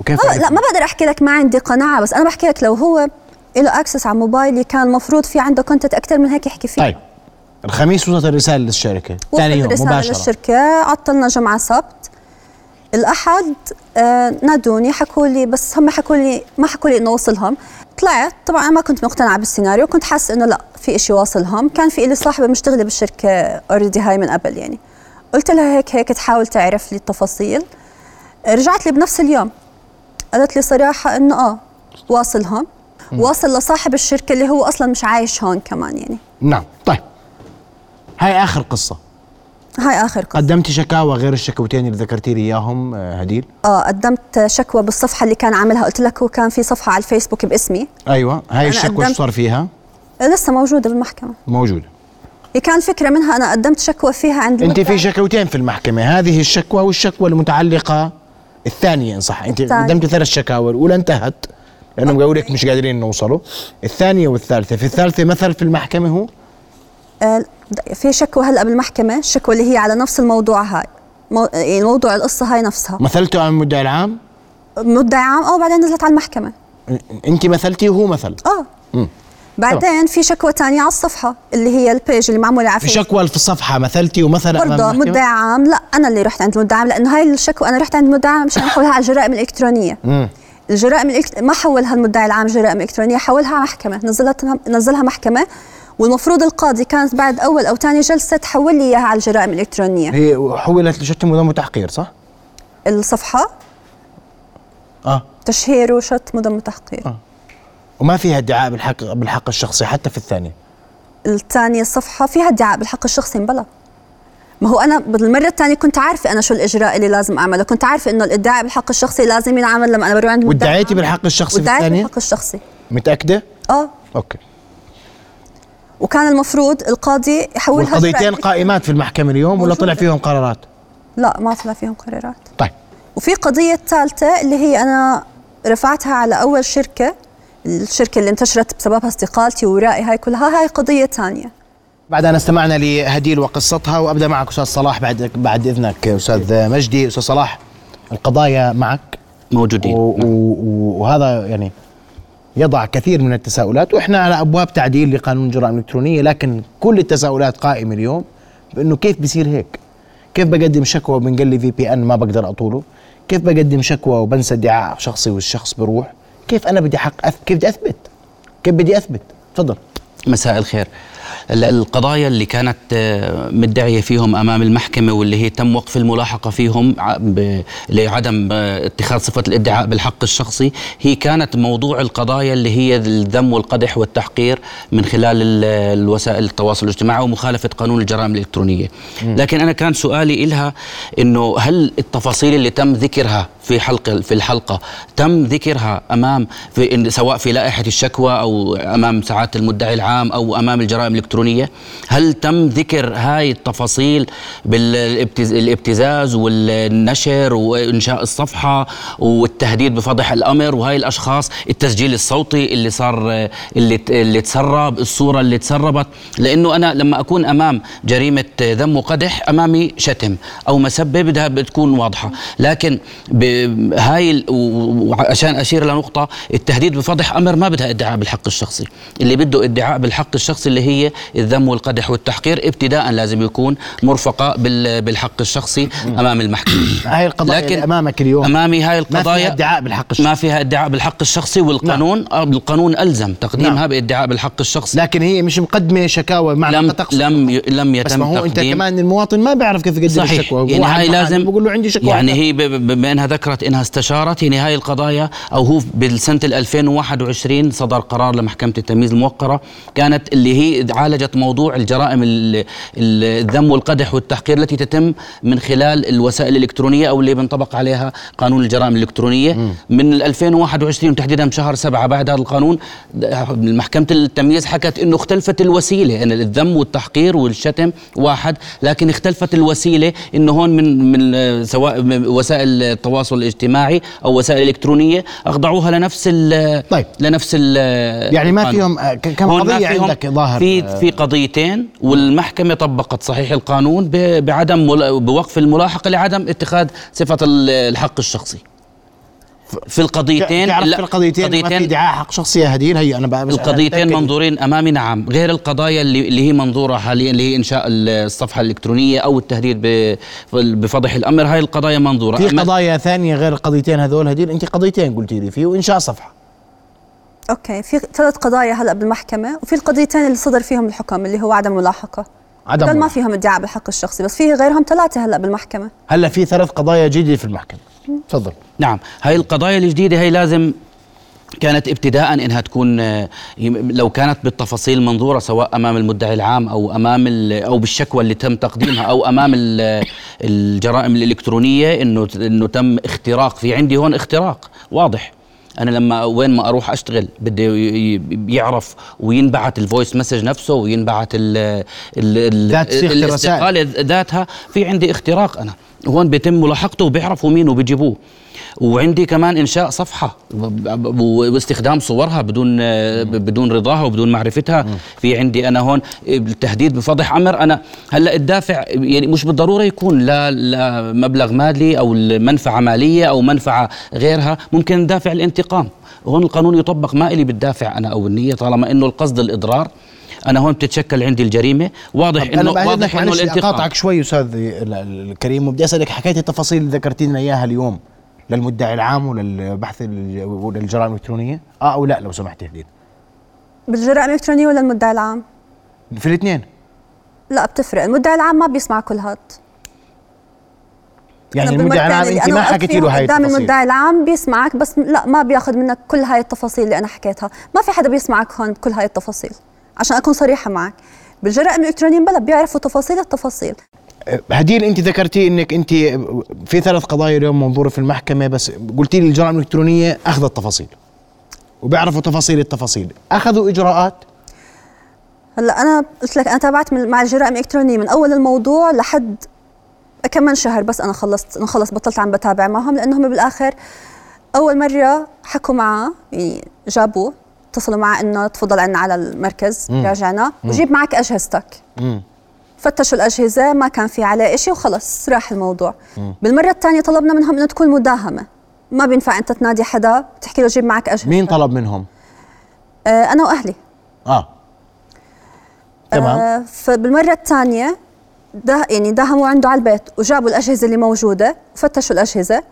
وكيف؟ لا ما بقدر أحكي لك ما عندي قناعة بس أنا بحكي لك لو هو له access على موبايلي كان مفروض في عنده content أكثر من هيك يحكي فيه. طيب. الخميس وصلت الرسالة للشركة. ثاني وصلت يوم رسالة مباشرة. للشركة عطلنا جمعة سبت. الأحد آه نادوني حكوا لي بس هم حكوا لي ما حكوا لي إنه وصلهم. طلعت طبعا أنا ما كنت مقتنعة بالسيناريو كنت حاسة إنه لا في إشي واصلهم. كان في إلي صاحبة مشتغلة بالشركة already هاي من قبل يعني. قلت لها هيك هيك تحاول تعرف لي التفاصيل. رجعت لي بنفس اليوم. قالت لي صراحة إنه آه واصلهم. واصل لصاحب الشركة اللي هو أصلا مش عايش هون كمان يعني. نعم طيب. هاي آخر قصة. هاي آخر قصة قدمتي شكاوى غير الشكوتين اللي ذكرتي لي إياهم آه، هديل؟ آه قدمت شكوى بالصفحة اللي كان عاملها. قلت لك هو كان في صفحة على الفيسبوك باسمي. أيوه هاي الشكوى شو صار فيها؟ آه، لسه موجودة بالمحكمة. موجودة. هي كان فكرة منها أنا قدمت شكوى فيها عند أنت. في شكوتين في المحكمة هذه الشكوى والشكوى المتعلقة الثانية إن صح؟ أنت. قدمت ثلاث شكاوى الأولى انتهت لأنهم قالوا لك مش قادرين نوصلوا. الثانية والثالثة في الثالثة مثل في المحكمة هو؟ في شكوى هلأ بالمحكمة الشكوى اللي هي على نفس الموضوع هاي. يعني موضوع القصة هاي نفسها. مثلته امام المدعي العام؟ مدعي عام أو بعدين نزلت على المحكمة. انت مثلتي وهو مثل. آه. مم. بعدين في شكوى تانية على الصفحة اللي هي البيج اللي معمولة على في. شكوى في الصفحة مثلتي ومثل أمام برضه مدعي عام لا أنا اللي رحت عند المدعي عام لأنه هاي الشكوى أنا رحت عند المدعي عام مشان أحولها على الجرائم الالكترونيه مم. الجرائم الإلكت... ما حولها المدعي العام جرائم إلكترونية حولها على محكمة. نزلت نزلها محكمة. والمفروض القاضي كانت بعد أول أو ثاني جلسة تحول لي إياها على الجرائم الإلكترونية هي حولت لشتم وذم وتحقير صح؟ الصفحة آه تشهير وشتم وذم وتحقير آه. وما فيها ادعاء بالحق بالحق الشخصي حتى في الثانية الثانية الصفحة فيها ادعاء بالحق الشخصي مبلا ما هو أنا بالمرة الثانية كنت عارفة أنا شو الإجراء اللي لازم أعمله كنت عارفة إنه الإدعاء بالحق الشخصي لازم ينعمل لما أنا بروح عند وادعيتي. بالحق الشخصي في الثانية؟ بالحق الشخصي متأكدة؟ آه أوكي وكان المفروض القاضي يحولها والقضيتين جرائم قائمات في المحكمة اليوم ولا طلع. فيهم قرارات؟ لا ما طلع فيهم قرارات. طيب. وفي قضية ثالثة اللي هي أنا رفعتها على أول شركة الشركة اللي انتشرت بسببها استقالتي وورائي هاي كلها هاي قضية ثانية. بعد أن استمعنا لهديل وقصتها وأبدأ معك أستاذ صلاح بعد بعد إذنك. أستاذ مجدي أستاذ صلاح القضايا معك؟ و موجودين و وهذا يعني يضع كثير من التساؤلات وإحنا على أبواب تعديل لقانون الجرائم الإلكترونية لكن كل التساؤلات قائمه اليوم بأنه كيف بصير هيك؟ كيف بقدم شكوى وبنقل لي في بي ان ما بقدر أطوله؟ كيف بقدم شكوى وبنسى ادعاء شخصي والشخص بروح؟ كيف أنا بدي حق أث... كيف بدي أثبت؟ كيف بدي أثبت؟ تفضل مساء الخير القضايا اللي كانت آه، مدعية فيهم أمام المحكمة واللي هي تم وقف الملاحقة فيهم لعدم آه، اتخاذ صفة الادعاء بالحق الشخصي هي كانت موضوع القضايا اللي هي الذم والقدح والتحقير من خلال الوسائل التواصل الاجتماعي ومخالفة قانون الجرائم الإلكترونية. لكن أنا كان سؤالي إلها أنه هل التفاصيل اللي تم ذكرها في حلقة في الحلقة تم ذكرها أمام في سواء في لائحة الشكوى أو أمام سعادة المدعي العام أو أمام الجرائم الإلكترونية؟ هل تم ذكر هاي التفاصيل بالابتزاز والنشر وإنشاء الصفحة والتهديد بفضح الأمر وهاي الأشخاص؟ التسجيل الصوتي اللي صار اللي اللي تسرب الصورة اللي تسربت؟ لأنه أنا لما أكون أمام جريمة ذم وقدح أمامي شتم أو مسبة بدها بتكون واضحة. لكن هاي وعشان أشير لنقطة التهديد بفضح أمر ما بدها ادعاء بالحق الشخصي. اللي بده ادعاء بالحق الشخصي اللي هي الذم والقدح والتحقير ابتداء لازم يكون مرفقة بالحق الشخصي أمام المحكمة. هاي القضايا لكن أمامك اليوم أمامي هاي القضايا ما فيها ادعاء بالحق الشخصي. ما فيها ادعاء بالحق الشخصي والقانون نعم. القانون ألزم تقديمها نعم. بادعاء بالحق الشخصي. لكن هي مش مقدمة شكاوى مع لم لم ي... لم يتم بس ما هو تقديم أنت كمان المواطن ما بيعرف كيف يقدم صحيح. الشكوى. يعني هاي لازم بقول له عندي شكوى. يعني هي بما أنها ذكرت إنها استشارت يعني هاي القضايا أو هو بالسنة 2021 صدر قرار لمحكمة التمييز الموقرة كانت اللي هي عالجت موضوع الجرائم الذم والقدح والتحقير التي تتم من خلال الوسائل الإلكترونية أو اللي بينطبق عليها قانون الجرائم الإلكترونية م. من 2021 تحديدا بشهر سبعة بعد هذا القانون محكمة التمييز حكت إنه اختلفت الوسيلة يعني الذم والتحقير والشتم واحد لكن اختلفت الوسيلة انه هون من من سواء وسائل التواصل الاجتماعي أو وسائل إلكترونية أخضعوها لنفس ال طيب لنفس ال يعني ما فيهم آه، كم قضية عندك ظاهر في. في قضيتين والمحكمة طبقت صحيح القانون بعدم بوقف الملاحقة لعدم اتخاذ صفة الحق الشخصي. في القضيتين تعرف في القضيتين قضيتين ما في ادعاء حق شخصي هدين هي أنا بقى القضيتين منظورين أمامي نعم. غير القضايا اللي, اللي هي منظورة حاليا اللي هي إنشاء الصفحة الإلكترونية أو التهديد بفضح الأمر هاي القضايا منظورة. في قضايا ثانية غير القضيتين هذول هدين أنت قضيتين قلتي لي فيه وإنشاء صفحة. أوكي. في ثلاث قضايا هلأ بالمحكمة وفي القضيتين اللي صدر فيهم الحكم اللي هو عدم ملاحقة. عدم ما فيهم ادعاء بالحق الشخصي بس في غيرهم ثلاثة هلأ بالمحكمة. هلأ في ثلاث قضايا جديدة في المحكمة. تفضل. نعم. هاي القضايا الجديدة هي لازم كانت ابتداء إنها تكون لو كانت بالتفاصيل منظورة سواء أمام المدعي العام أو أمام أو بالشكوى اللي تم تقديمها أو أمام الجرائم الإلكترونية إنه إنه تم اختراق. في عندي هون اختراق واضح. أنا لما وين ما أروح أشتغل بده يعرف وينبعت ال voice message نفسه وينبعت ال الاستقالة ذاتها في عندي اختراق أنا. هون بيتم ملاحقته وبيعرفوا مين وبيجيبوه. وعندي كمان إنشاء صفحة واستخدام صورها بدون بدون رضاها وبدون معرفتها. في عندي أنا هون التهديد بفضح أمر أنا هلأ الدافع يعني مش بالضرورة يكون لا, لا مبلغ مالي أو منفعه مالية أو منفعة غيرها. ممكن دافع الانتقام. هون القانون يطبق ما إلي بالدافع أنا أو النية طالما إنه القصد الإضرار. أنا هون بتتشكل عندي الجريمة. واضح انه واضح إنه الانتقام. أقاطعك شوي أستاذ الكريم وبدي أسألك حكيت التفاصيل اللي ذكرتي لنا إياها اليوم. للمدعي العام وللبحث وللجرائم الإلكترونية؟ آه أو لا لو سمحت هدين بالجرائم الإلكترونية ولا المدعي العام؟ في الاثنين. لا بتفرق. المدعي العام ما بيسمع كل هاد. يعني المدعي العام أنت ما حكيتي له هاي التفاصيل. قدام المدعي العام بيسمعك بس لا ما بياخذ منك كل هاي التفاصيل اللي أنا حكيتها. ما في حدا بيسمعك هون كل هاي التفاصيل عشان أكون صريحة معك. بالجرائم الإلكترونية بلا بيعرفوا تفاصيل التفاصيل. هديل انت ذكرتي انك انت في ثلاث قضايا اليوم منظورة في المحكمة بس قلتي لي الجرائم الإلكترونية اخذت تفاصيل وبيعرفوا تفاصيل التفاصيل. أخذوا إجراءات؟ هلأ أنا قلت لك أنا تابعت مع الجرائم الإلكترونية من أول الموضوع لحد كم من شهر بس أنا خلصت أنا خلص بطلت عم بتابع معهم لأنهم بالآخر أول مرة حكوا معه يعني جابوه اتصلوا معه إنه تفضل عنا على المركز راجعنا وجيب معك أجهزتك. مم. فتشوا الأجهزة ما كان في عليه شيء وخلص راح الموضوع. مم. بالمرة الثانية طلبنا منهم إنه تكون مداهمة. ما بينفع أنت تنادي حدا تحكي له جيب معك أجهزة. مين طلب منهم؟ آه أنا وأهلي. آه. تمام. آه فبالمرة الثانية ده يعني داهموا عنده على البيت وجابوا الأجهزة اللي موجودة وفتشوا الأجهزة.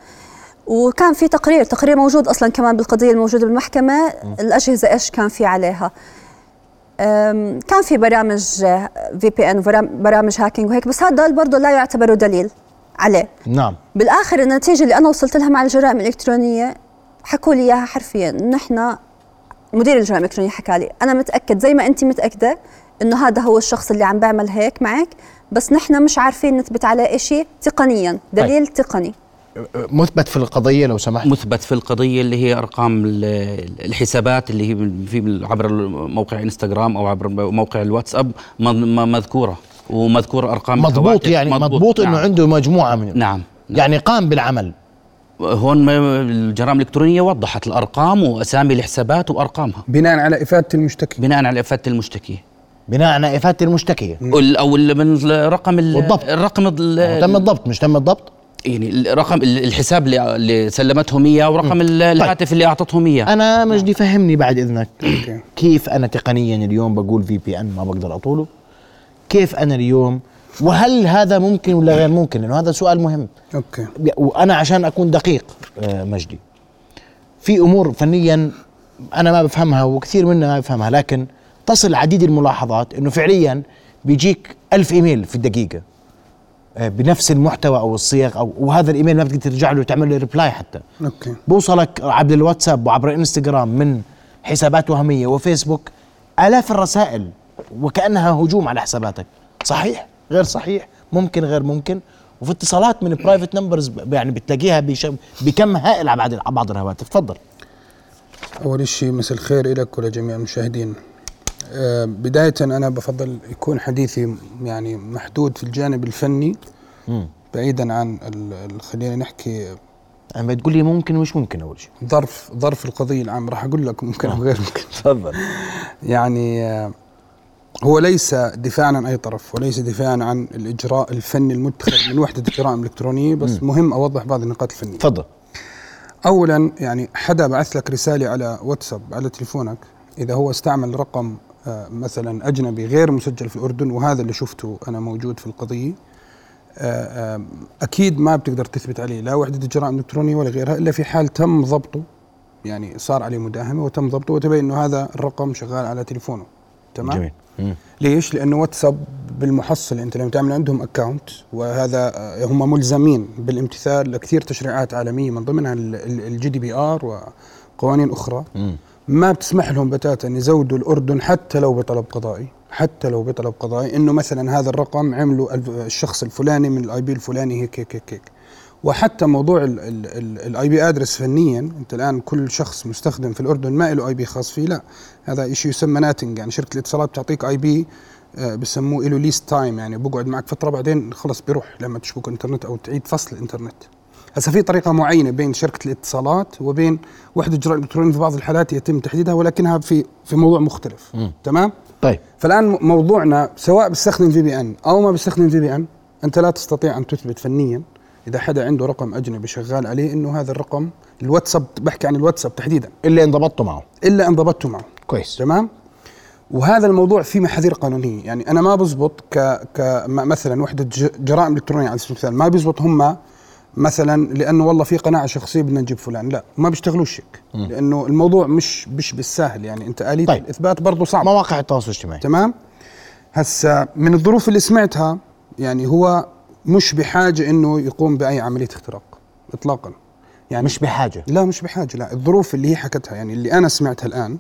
وكان في تقرير تقرير موجود أصلا كمان بالقضية الموجودة بالمحكمة. الأجهزة إيش كان في عليها؟ كان في برامج في بي ان برامج هاكينج وهيك بس هذا برضه لا يعتبر دليل عليه. نعم. بالآخر النتيجة اللي أنا وصلت لها مع الجرائم الإلكترونية حكوا لي إياها حرفيا. نحن مدير الجرائم الإلكترونية حكى لي أنا متأكد زي ما انت متأكدة إنه هذا هو الشخص اللي عم بيعمل هيك معك بس نحن مش عارفين نثبت عليه شيء تقنيا. دليل طيب. تقني. مثبت في القضية لو سمحت. مثبت في القضية اللي هي أرقام الحسابات اللي هي في عبر موقع إنستغرام أو عبر موقع الواتساب مذكورة ومذكور أرقام مضبوط يعني مضبوط, مضبوط إنه نعم. عنده مجموعة من نعم, نعم. يعني قام بالعمل. هون الجرائم الإلكترونية وضحت الأرقام وأسامي الحسابات وأرقامها. بناء على إفادة المشتكي. بناء على إفادة المشتكي. بناء على إفادة المشتكي. أو من رقم الضبط الرقم تم الضبط مش تم الضبط. يعني الرقم الحساب اللي سلمتهم اياه ورقم طيب. الهاتف طيب. اللي اعطتهم اياه أنا مجدي فهمني بعد إذنك. كيف أنا تقنيا اليوم بقول في بي ان ما بقدر أطوله؟ كيف أنا اليوم؟ وهل هذا ممكن ولا غير ممكن؟ لأنه هذا سؤال مهم. Okay. وأنا عشان أكون دقيق آه، مجدي. في أمور فنية أنا ما بفهمها وكثير منا ما بفهمها لكن تصل عديد الملاحظات إنه فعليا بيجيك ألف إيميل في الدقيقة. بنفس المحتوى أو الصيغ أو وهذا الإيميل ما بدك ترجع له تعمل له reply حتى. Okay. بوصلك عبر الواتساب وعبر الانستغرام من حسابات وهمية وفيسبوك آلاف الرسائل وكأنها هجوم على حساباتك. صحيح؟ غير صحيح؟ ممكن غير ممكن. وفي اتصالات من private numbers يعني بتلاقيها بكم هائل على بعض الهواتف. تفضل. أول شيء مساء الخير لك ولجميع المشاهدين. بداية أنا بفضل يكون حديثي يعني محدود في الجانب الفني بعيدا عن خلينا نحكي أما تقول لي ممكن ومش ممكن أول شيء؟ ظرف ظرف القضية العام راح أقول لك ممكن أو غير ممكن. تفضل. يعني آه، هو ليس دفاعا عن أي طرف وليس دفاعا عن الإجراء الفني المتخذ من وحدة الجرائم الإلكترونية بس م. مهم أوضح بعض النقاط الفنية. تفضل. أولا يعني حدا بعث لك رسالة على واتساب على تليفونك إذا هو استعمل رقم آه، مثلا أجنبي غير مسجل في الأردن وهذا اللي شفته أنا موجود في القضية. آه، آه، أكيد ما بتقدر تثبت عليه لا وحدة الجرائم الإلكترونية ولا غيرها إلا في حال تم ضبطه. يعني صار عليه مداهمة وتم ضبطه وتبين أنه هذا الرقم شغال على تليفونه. تمام؟ جميل. ليش؟ لأنه واتساب بالمحصل. أنت لما تعمل عندهم account وهذا هم ملزمين بالامتثال لكثير تشريعات عالمية من ضمنها ال GDPR وقوانين أخرى. م. ما بتسمح لهم بتاتا يزودوا الأردن حتى لو بطلب قضائي حتى لو بطلب قضائي إنه مثلا هذا الرقم عمله الشخص الفلاني من ال IP الفلاني هيك هيك هيك. وحتى موضوع ال IP ادرس فنيا أنت الآن كل شخص مستخدم في الأردن ما له IP خاص فيه لا هذا شيء يسمى NATing يعني شركة الاتصالات بتعطيك IP آه، بسموه له lease time يعني بقعد معك فترة بعدين خلص بيروح لما تشبك إنترنت أو تعيد فصل الانترنت هسه في طريقة معينة بين شركة الاتصالات وبين وحدة الجرائم الالكترونيه في بعض الحالات يتم تحديدها ولكنها في في موضوع مختلف. م. تمام؟ طيب. فالآن موضوعنا سواء بيستخدم VPN أو ما بيستخدم VPN أنت لا تستطيع أن تثبت فنيا إذا حدا عنده رقم أجنبي شغال عليه إنه هذا الرقم الواتساب بحكي عن الواتساب تحديدا. إلا إن ضبطته معه. إلا إن ضبطته معه. كويس. تمام؟ وهذا الموضوع فيه محاذير قانونية. يعني أنا ما بزبط ك ك مثلا وحدة جرائم إلكترونية على سبيل المثال ما بيزبط هم مثلا لأنه والله في قناعة شخصية بدنا نجيب فلان. لا ما بيشتغلوش هيك. لأنه الموضوع مش مش بالسهل. يعني أنت آلية طيب. الإثبات برضه صعب. مواقع التواصل الاجتماعي. تمام؟ هسا من الظروف اللي سمعتها يعني هو مش بحاجة إنه يقوم بأي عملية اختراق اطلاقا. يعني مش بحاجة. لا مش بحاجة. لا الظروف اللي هي حكتها يعني اللي أنا سمعتها الآن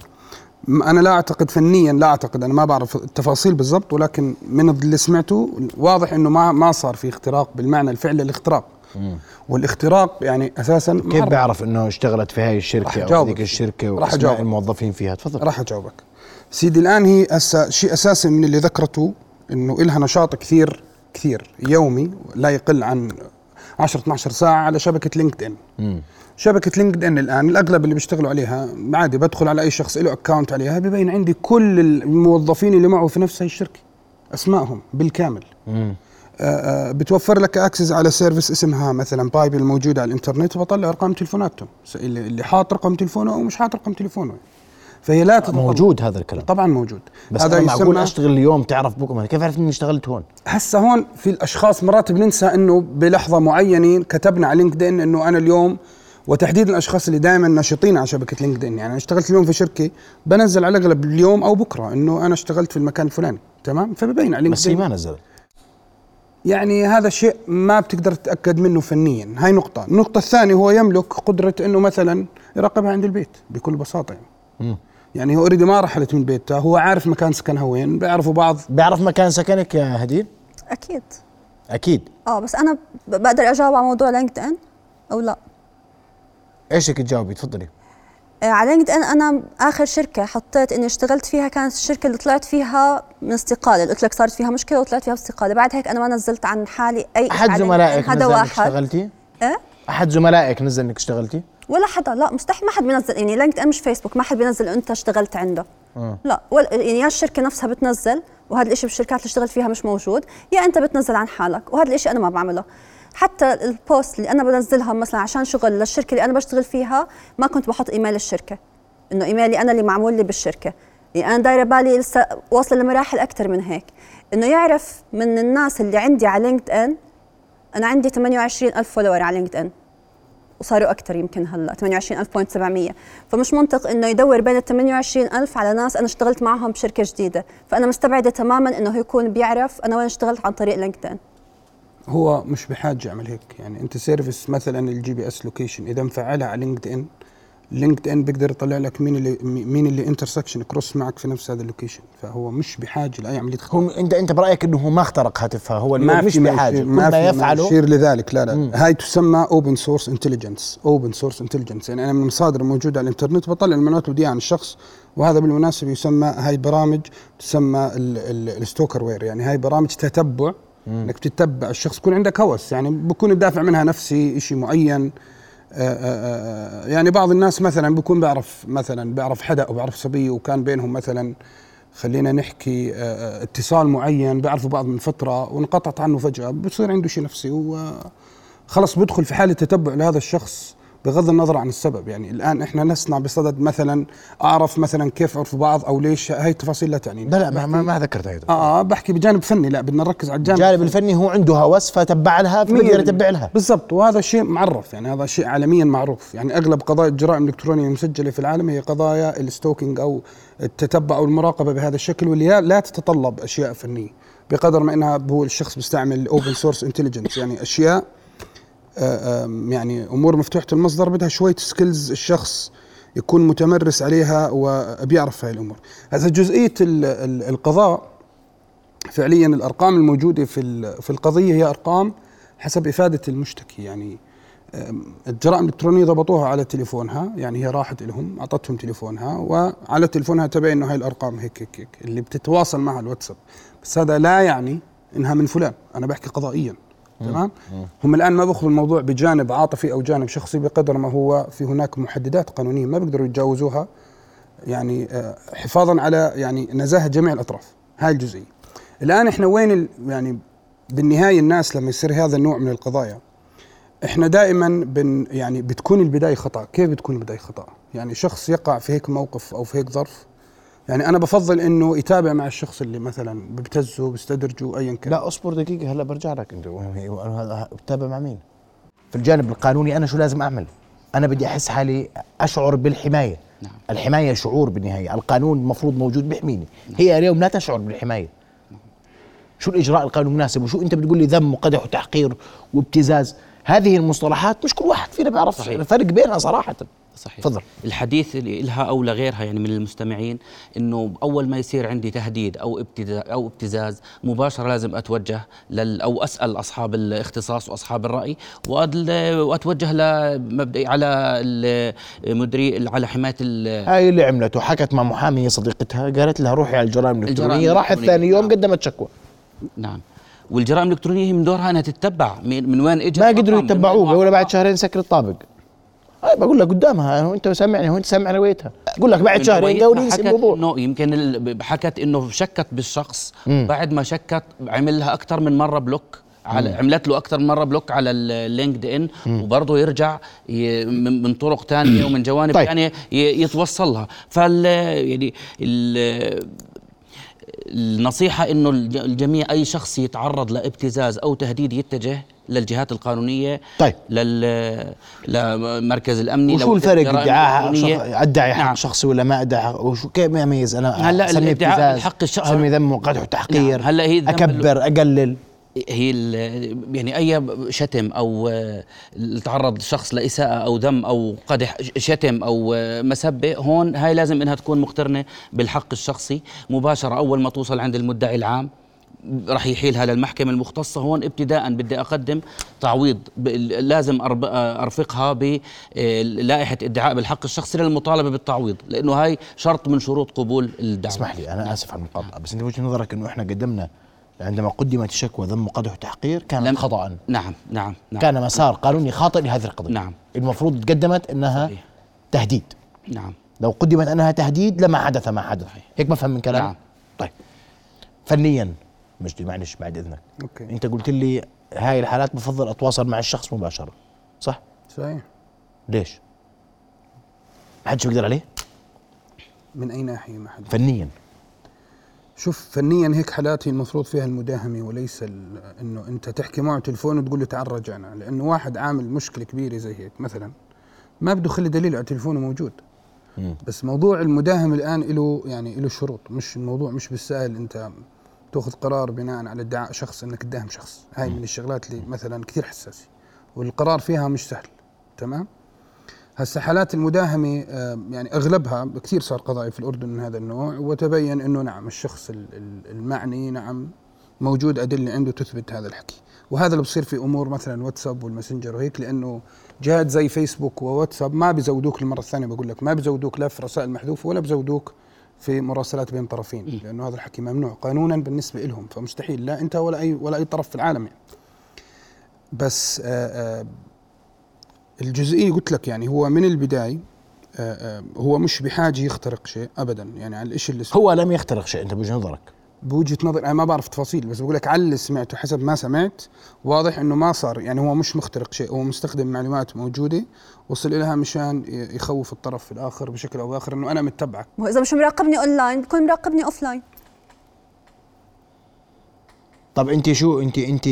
أنا لا أعتقد فنيا لا أعتقد أنا ما بعرف التفاصيل بالضبط ولكن من اللي سمعته واضح إنه ما ما صار في اختراق بالمعنى الفعلي الاختراق. والاختراق يعني أساسا كيف بيعرف إنه اشتغلت في هاي الشركة أو ذيك الشركة واسماء الموظفين فيها؟ تفضل. راح أجاوبك. سيدي الآن هي أسا شيء أساسي من اللي ذكرته إنه لها نشاط كثير كثير يومي لا يقل عن 10 12 ساعة على شبكة LinkedIn شبكة LinkedIn الآن الأغلب اللي بيشتغلوا عليها عادي بدخل على أي شخص له account عليها ببين عندي كل الموظفين اللي معه في نفس هاي الشركة أسمائهم بالكامل. مم. بتوفر لك access على service اسمها مثلا Pipl موجوده على الإنترنت وبطلع أرقام تليفوناتهم اللي حاط رقم تليفونه أو مش حاط رقم تليفونه فهي لا تتطلع. موجود هذا الكلام. طبعا موجود. بس هذا أنا معقول أشتغل اليوم تعرف بكره كيف عرفت إني اشتغلت هون؟ هسه هون في الأشخاص مرات بننسى إنه بلحظة معينة كتبنا على LinkedIn إنه أنا اليوم وتحديد الأشخاص اللي دائما ناشطين على شبكة LinkedIn يعني أنا اشتغلت اليوم في شركة بنزل على الأغلب اليوم أو بكرة إنه أنا اشتغلت في المكان الفلاني. تمام؟ فببين على بس هي ما نزلت. يعني هذا شيء ما بتقدر تتأكد منه فنيا. هاي نقطة. النقطة الثانية هو يملك قدرة إنه مثلا يراقبها عند البيت بكل بساطة. يعني. يعني هو already ما رحلت من بيتها هو عارف مكان سكنها وين بيعرفوا بعض. بيعرف مكان سكنك يا هديل؟ أكيد. أكيد. آه بس أنا بقدر أجاوب على موضوع LinkedIn أو لا؟ إيش بدك تجاوبي؟ تفضلي. على LinkedIn أنا آخر شركة حطيت إني اشتغلت فيها كانت الشركة اللي طلعت فيها من استقالة قلت لك صارت فيها مشكلة وطلعت فيها باستقاله بعد هيك أنا ما نزلت عن حالي أي أحد زملائك هذا واحد. اشتغلتي؟ إيه؟ أحد زملائك نزل إنك اشتغلتي؟ ولا حدا لا مستحيل ما حد بينزل يعني LinkedIn مش فيسبوك ما حد بينزل أنت اشتغلت عنده. آه. لا ولا يعني يا الشركة نفسها بتنزل وهذا الشيء بالشركات اللي اشتغلت فيها مش موجود يا أنت بتنزل عن حالك وهذا الشيء أنا ما بعمله. حتى ال post اللي أنا بنزلها مثلا عشان شغل للشركة اللي أنا بشتغل فيها ما كنت بحط إيميل الشركة إنه إيميلي أنا اللي معمول لي بالشركة. يعني أنا دايرة بالي لسه واصلة لمراحل أكثر من هيك. إنه يعرف من الناس اللي عندي على LinkedIn أنا عندي 28 ألف follower على LinkedIn وصاروا أكثر يمكن هلأ 28700 فمش منطق إنه يدور بين ال 28000 على ناس أنا اشتغلت معهم بشركة جديدة. فأنا مستبعدة تماما إنه يكون بيعرف أنا وين اشتغلت عن طريق LinkedIn هو مش بحاجة يعمل هيك. يعني أنت service مثلا ال GPS location إذا مفعلها على LinkedIn LinkedIn بيقدر يطلع لك مين اللي مين اللي intersection cross معك في نفس هذا ال location فهو مش بحاجة لأي عملية هو انت أنت برأيك إنه هو ما اخترق هاتفها هو ما مش بحاجة. ما, ما يفعله يشير لذلك. لا لا. مم. هاي تسمى open source intelligence open source intelligence يعني أنا من المصادر الموجوده على الإنترنت بطلع المعلومات الوديعه عن الشخص وهذا بالمناسبة يسمى هاي برامج تسمى الستوكر وير يعني هاي برامج تتبع إنك تتبع الشخص. يكون عندك هوس يعني بكون الدافع منها نفسي شيء معين. آه، آه، آه، يعني بعض الناس مثلا بيكون بيعرف مثلا بيعرف حدا أو بيعرف صبي وكان بينهم مثلا خلينا نحكي اتصال معين بيعرفوا بعض من فترة وانقطعت عنه فجأة بصير عنده شيء نفسي وخلص بيدخل في حالة تتبع لهذا الشخص. بغض النظر عن السبب. يعني الآن إحنا نصنع بصدد مثلا أعرف مثلا كيف عرفوا بعض أو ليش هاي التفاصيل لا تعنيني. لا لا ما, ما, ما ذكرت هاي آه بحكي بجانب فني لا بدنا نركز على الجانب الجانب الفني. هو عنده هوس فتبع لها فبقدر يتبع لها. بالضبط وهذا شيء معرف يعني هذا شيء عالميا معروف. يعني أغلب قضايا الجرائم الإلكترونية المسجلة في العالم هي قضايا ال stalking أو التتبع أو المراقبة بهذا الشكل واللي لا تتطلب أشياء فنية بقدر ما إنها هو الشخص بيستعمل open source intelligence يعني أشياء يعني أمور مفتوحة المصدر بدها شوية سكيلز الشخص يكون متمرس عليها وبيعرف هاي الأمور. هذا جزئية القضاء فعليا الأرقام الموجودة في في القضية هي أرقام حسب إفادة المشتكي. يعني الجرائم الإلكترونية ضبطوها على تليفونها يعني هي راحت لهم أعطتهم تليفونها وعلى تليفونها تبين إنه هاي الأرقام هيك هيك هيك اللي بتتواصل معها الواتساب. بس هذا لا يعني إنها من فلان. أنا بحكي قضائيا. تمام؟ هم الآن ما باخذوا الموضوع بجانب عاطفي أو جانب شخصي بقدر ما هو في هناك محددات قانونية ما بيقدروا يتجاوزوها يعني آه، حفاظا على يعني نزاهة جميع الأطراف. هاي الجزئية. الآن إحنا وين يعني بالنهاية الناس لما يصير هذا النوع من القضايا إحنا دائما بن يعني بتكون البداية خطأ. كيف بتكون البداية خطأ؟ يعني شخص يقع في هيك موقف أو في هيك ظرف يعني أنا بفضل إنه يتابع مع الشخص اللي مثلا ببتزه بيستدرجه ايا كان. لا أصبر دقيقة هلا برجع لك. أنت بتابع مع مين؟ في الجانب القانوني أنا شو لازم أعمل؟ أنا بدي أحس حالي أشعر بالحماية. نعم. الحماية شعور بالنهاية. القانون المفروض موجود بيحميني. نعم. هي اليوم لا تشعر بالحماية. نعم. شو الإجراء القانوني المناسب وشو أنت بتقول لي ذم وقدح وتحقير وابتزاز؟ هذه المصطلحات مش كل واحد فينا بيعرف الفرق بينها صراحة. صحيح. تفضل. الحديث اللي لها أو لغيرها يعني من المستمعين إنه أول ما يصير عندي تهديد أو ابتزاز أو ابتزاز مباشرة لازم أتوجه لل أو أسأل أصحاب الاختصاص وأصحاب الرأي وأتوجه لمبدئي على المديري على حماية هاي اللي عملته حكت مع محاميه صديقتها قالت لها روحي على الجرائم الإلكترونية راحت ثاني يوم نعم. قدمت شكوى. نعم. والجرائم الإلكترونية من دورها إنها تتبع من وين إجت ما قدروا يتبعوه ولا بعد شهرين سكر الطابق. بقول لك قدامها وانت سامعني وانت سامع روايتها بقول لك بعد شهرين قالوا ينسي الموضوع. إنه يمكن حكت إنه شكت بالشخص مم. بعد ما شكت عمل لها أكثر من مرة block على عملت له أكثر من مرة block على ال LinkedIn وبرضه يرجع من طرق ثانية ومن جوانب طيب. ثانية يتوصل لها فال يعني النصيحة إنه الجميع أي شخص يتعرض لابتزاز أو تهديد يتجه للجهات القانونية طيب. لل للمركز الأمني وشو الفرق؟ ادعاء ادعي حق نعم. شخصي ولا ما ادعي وشو كيف يميز؟ أنا هلا الادعاء الحق الشخصي سمي ذم وقدح وتحقير. نعم. هلا هي أكبر أقلل. هي يعني أي شتم أو تعرض الشخص لإساءة أو ذم أو قدح شتم أو مسبة هون هاي لازم إنها تكون مقترنة بالحق الشخصي مباشرة أول ما توصل عند المدعي العام. راح يحيلها للمحكمة المختصة هون ابتداء بدي أقدم تعويض لازم أرفقها بلائحة ادعاء بالحق الشخصي للمطالبة بالتعويض لأنه هاي شرط من شروط قبول الدعوة. اسمح لي أنا آسف على المقاطعة بس أنت وجهة نظرك أنه إحنا قدمنا عندما قدمت الشكوى ذم وقدح وتحقير كان خطأ. نعم نعم نعم. كان مسار قانوني خاطئ لهذه القضية. نعم. المفروض تقدمت أنها صحيح. تهديد. نعم. لو قدمت أنها تهديد لما حدث ما حدث. هيك بفهم من كلامك نعم. طيب. فنيا مجدي معلش بعد إذنك. أوكي. أنت قلت لي هاي الحالات بفضل أتواصل مع الشخص مباشرة صح؟ صحيح. ليش؟ ما حدش بيقدر عليه؟ من أي ناحية ما حد فنيا. شوف فنيا هيك حالات هي المفروض فيها المداهمة وليس إنه أنت تحكي معه تلفون وتقول له تعال رجعنا لأنه واحد عامل مشكلة كبيرة زي هيك مثلا ما بده يخلي دليل على تليفونه موجود. بس موضوع المداهمة الآن له يعني له شروط مش الموضوع مش بالسهل أنت تأخذ قرار بناء على ادعاء شخص إنك تداهم شخص. هاي من الشغلات اللي مثلا كثير حساسة. والقرار فيها مش سهل. تمام؟ هسه حالات المداهمة يعني أغلبها كثير صار قضايا في الأردن من هذا النوع وتبين أنه نعم الشخص المعني نعم موجود أدلة عنده تثبت هذا الحكي. وهذا اللي بصير في أمور مثلا واتساب والماسنجر وهيك لأنه جهات زي فيسبوك وواتساب ما بزودوك المرة الثانية بقول لك ما بزودوك لا في رسائل محذوفة ولا بزودوك في مراسلات بين طرفين لأنه هذا الحكي ممنوع قانونا بالنسبة لهم فمستحيل لا أنت ولا اي ولا أي طرف في العالم يعني. بس آآ آه، آآ آه، الجزئية قلت لك يعني هو من البداية آه، هو مش بحاجة يخترق شيء ابدا يعني على الشيء اللي هو لم يخترق شيء أنت بوجهة نظرك. بوجهة نظر أنا ما بعرف تفاصيل بس بقول لك على اللي سمعته حسب ما سمعت. واضح إنه ما صار يعني هو مش مخترق شيء هو مستخدم معلومات موجودة وصل لها مشان يخوف الطرف الآخر بشكل أو بآخر إنه أنا متبعك وإذا مش مراقبني أونلاين بكون مراقبني offline. طب أنت شو أنت أنت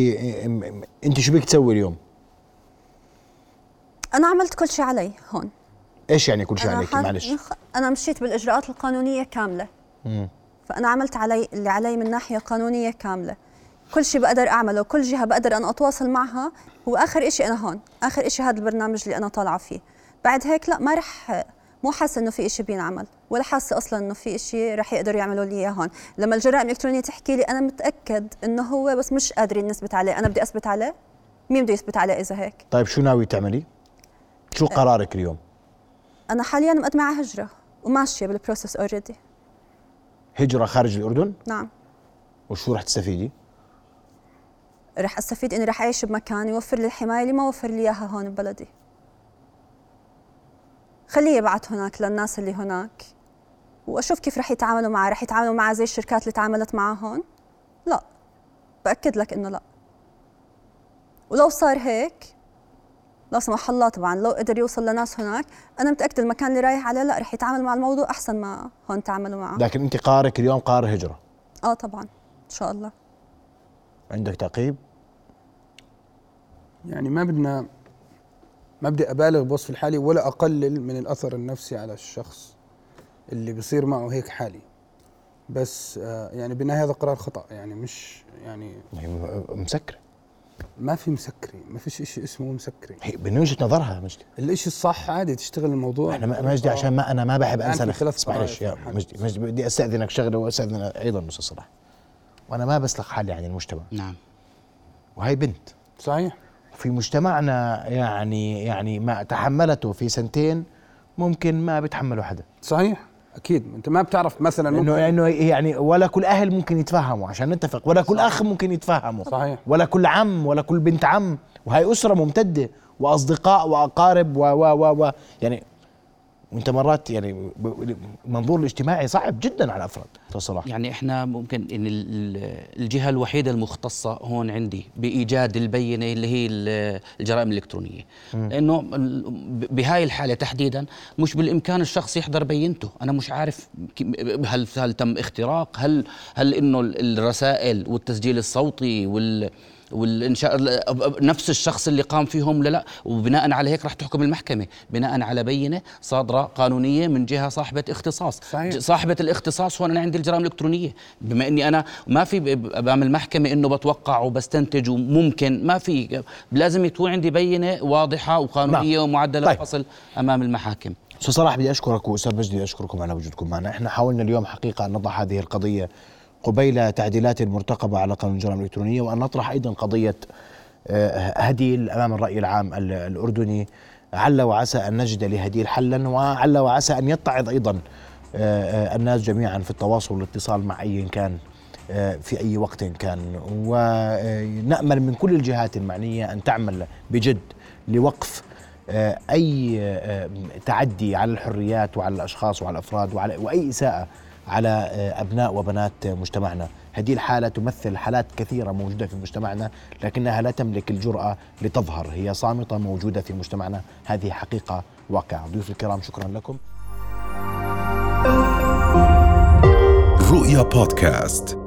أنت شو بدك تسوي اليوم؟ أنا عملت كل شيء علي هون. إيش يعني كل شيء عليك؟ معلش؟ أنا مشيت بالإجراءات القانونية كاملة. امم فأنا عملت علي اللي علي من ناحية قانونية كاملة. كل شيء بقدر أعمله كل جهة بقدر أنا أتواصل معها وآخر شيء أنا هون آخر شيء هذا البرنامج اللي أنا طالعة فيه. بعد هيك لا ما رح مو حاسة إنه في شيء بينعمل ولا حاسة أصلا إنه في شيء رح يقدروا يعملوا لي إياه هون. لما الجرائم الإلكترونية تحكي لي أنا متأكد إنه هو بس مش قادرين نثبت عليه. أنا بدي أثبت عليه مين بده يثبت عليه إذا هيك؟ طيب شو ناوي تعملي؟ شو قرارك اليوم؟ أنا حاليا مقدمة على هجرة وماشية بال process already هجرة خارج الأردن؟ نعم. وشو رح تستفيدي؟ رح أستفيد إني رح أعيش بمكان يوفر لي الحماية اللي ما وفر لي إياها هون ببلدي. خليه يبعث هناك للناس اللي هناك وأشوف كيف رح يتعاملوا معه رح يتعاملوا معه زي الشركات اللي تعاملت معه هون؟ لا. بأكد لك إنه لا. ولو صار هيك لا سمح الله طبعا لو قدر يوصل لناس هناك أنا متاكد المكان اللي رايح عليه لا رح يتعامل مع الموضوع أحسن ما هون تعاملوا معه. لكن أنت قارك اليوم قار هجرة. آه طبعا إن شاء الله. عندك تعقيب؟ يعني ما بدنا ما بدي أبالغ بوصف الحالي ولا أقلل من الأثر النفسي على الشخص اللي بصير معه هيك حالي. بس آه يعني بالنهايه هذا قرار خطأ يعني مش يعني مسكر. ما في مسكري ما فيش شيء اسمه مسكري. هي من وجهة نظرها مجدي. الشيء الصح عادي تشتغل الموضوع. إحنا مجدي عشان ما أنا ما بحب أنسى اسمع ليش يا مجدي مجدي بدي أستأذنك شغلة وأستأذن أيضا أستاذ صلاح. وأنا ما بسلق حالي عن المجتمع. نعم. وهي بنت. صحيح. في مجتمعنا يعني يعني ما تحملته في سنتين ممكن ما بيتحمله حدا. صحيح. أكيد. أنت ما بتعرف مثلا انه إنه يعني ولا كل أهل ممكن يتفهموا عشان نتفق ولا كل صحيح. أخ ممكن يتفهموا. صحيح. ولا كل عم ولا كل بنت عم. وهي أسرة ممتدة وأصدقاء وأقارب و و و يعني وانت مرات يعني المنظور الاجتماعي صعب جدا على الافراد صلاح. يعني إحنا ممكن إن الجهة الوحيدة المختصة هون عندي بإيجاد البينة اللي هي الجرائم الإلكترونية. م. لأنه بهاي الحالة تحديدا مش بالإمكان الشخص يحضر بينته. أنا مش عارف هل هل تم اختراق؟ هل هل إنه الرسائل والتسجيل الصوتي وال والإنشاء نفس الشخص اللي قام فيهم لا لا وبناء على هيك راح تحكم المحكمة بناء على بينة صادرة قانونية من جهة صاحبة اختصاص صحيح. صاحبة الاختصاص هون أنا عندي الجرائم الإلكترونية بما إني أنا ما في أمام المحكمة إنه بتوقع وبستنتج وممكن ما في لازم يكون عندي بينة واضحة وقانونية نعم. ومعدلة طيب. الفصل أمام المحاكم أستاذ صلاح بدي أشكرك وأستاذ مجدي أشكركم على وجودكم معنا إحنا حاولنا اليوم حقيقة أن نضع هذه القضية قبيل تعديلات مرتقبة على قانون الجرائم الإلكترونية وأن نطرح أيضا قضية آه، هديل أمام الرأي العام الأردني. عل وعسى أن نجد لهديل حلا وعل وعسى أن يتعظ أيضا آه، آه، الناس جميعا في التواصل والاتصال مع أي كان في أي وقت كان. ونأمل من كل الجهات المعنية أن تعمل بجد لوقف أي تعدي على الحريات وعلى الأشخاص وعلى الأفراد وعلى وأي إساءة على آه، أبناء وبنات مجتمعنا. هذه الحالة تمثل حالات كثيرة موجودة في مجتمعنا لكنها لا تملك الجرأة لتظهر. هي صامتة موجودة في مجتمعنا. هذه حقيقة واقعة. ضيوف الكرام شكرا لكم. رؤيا بودكاست.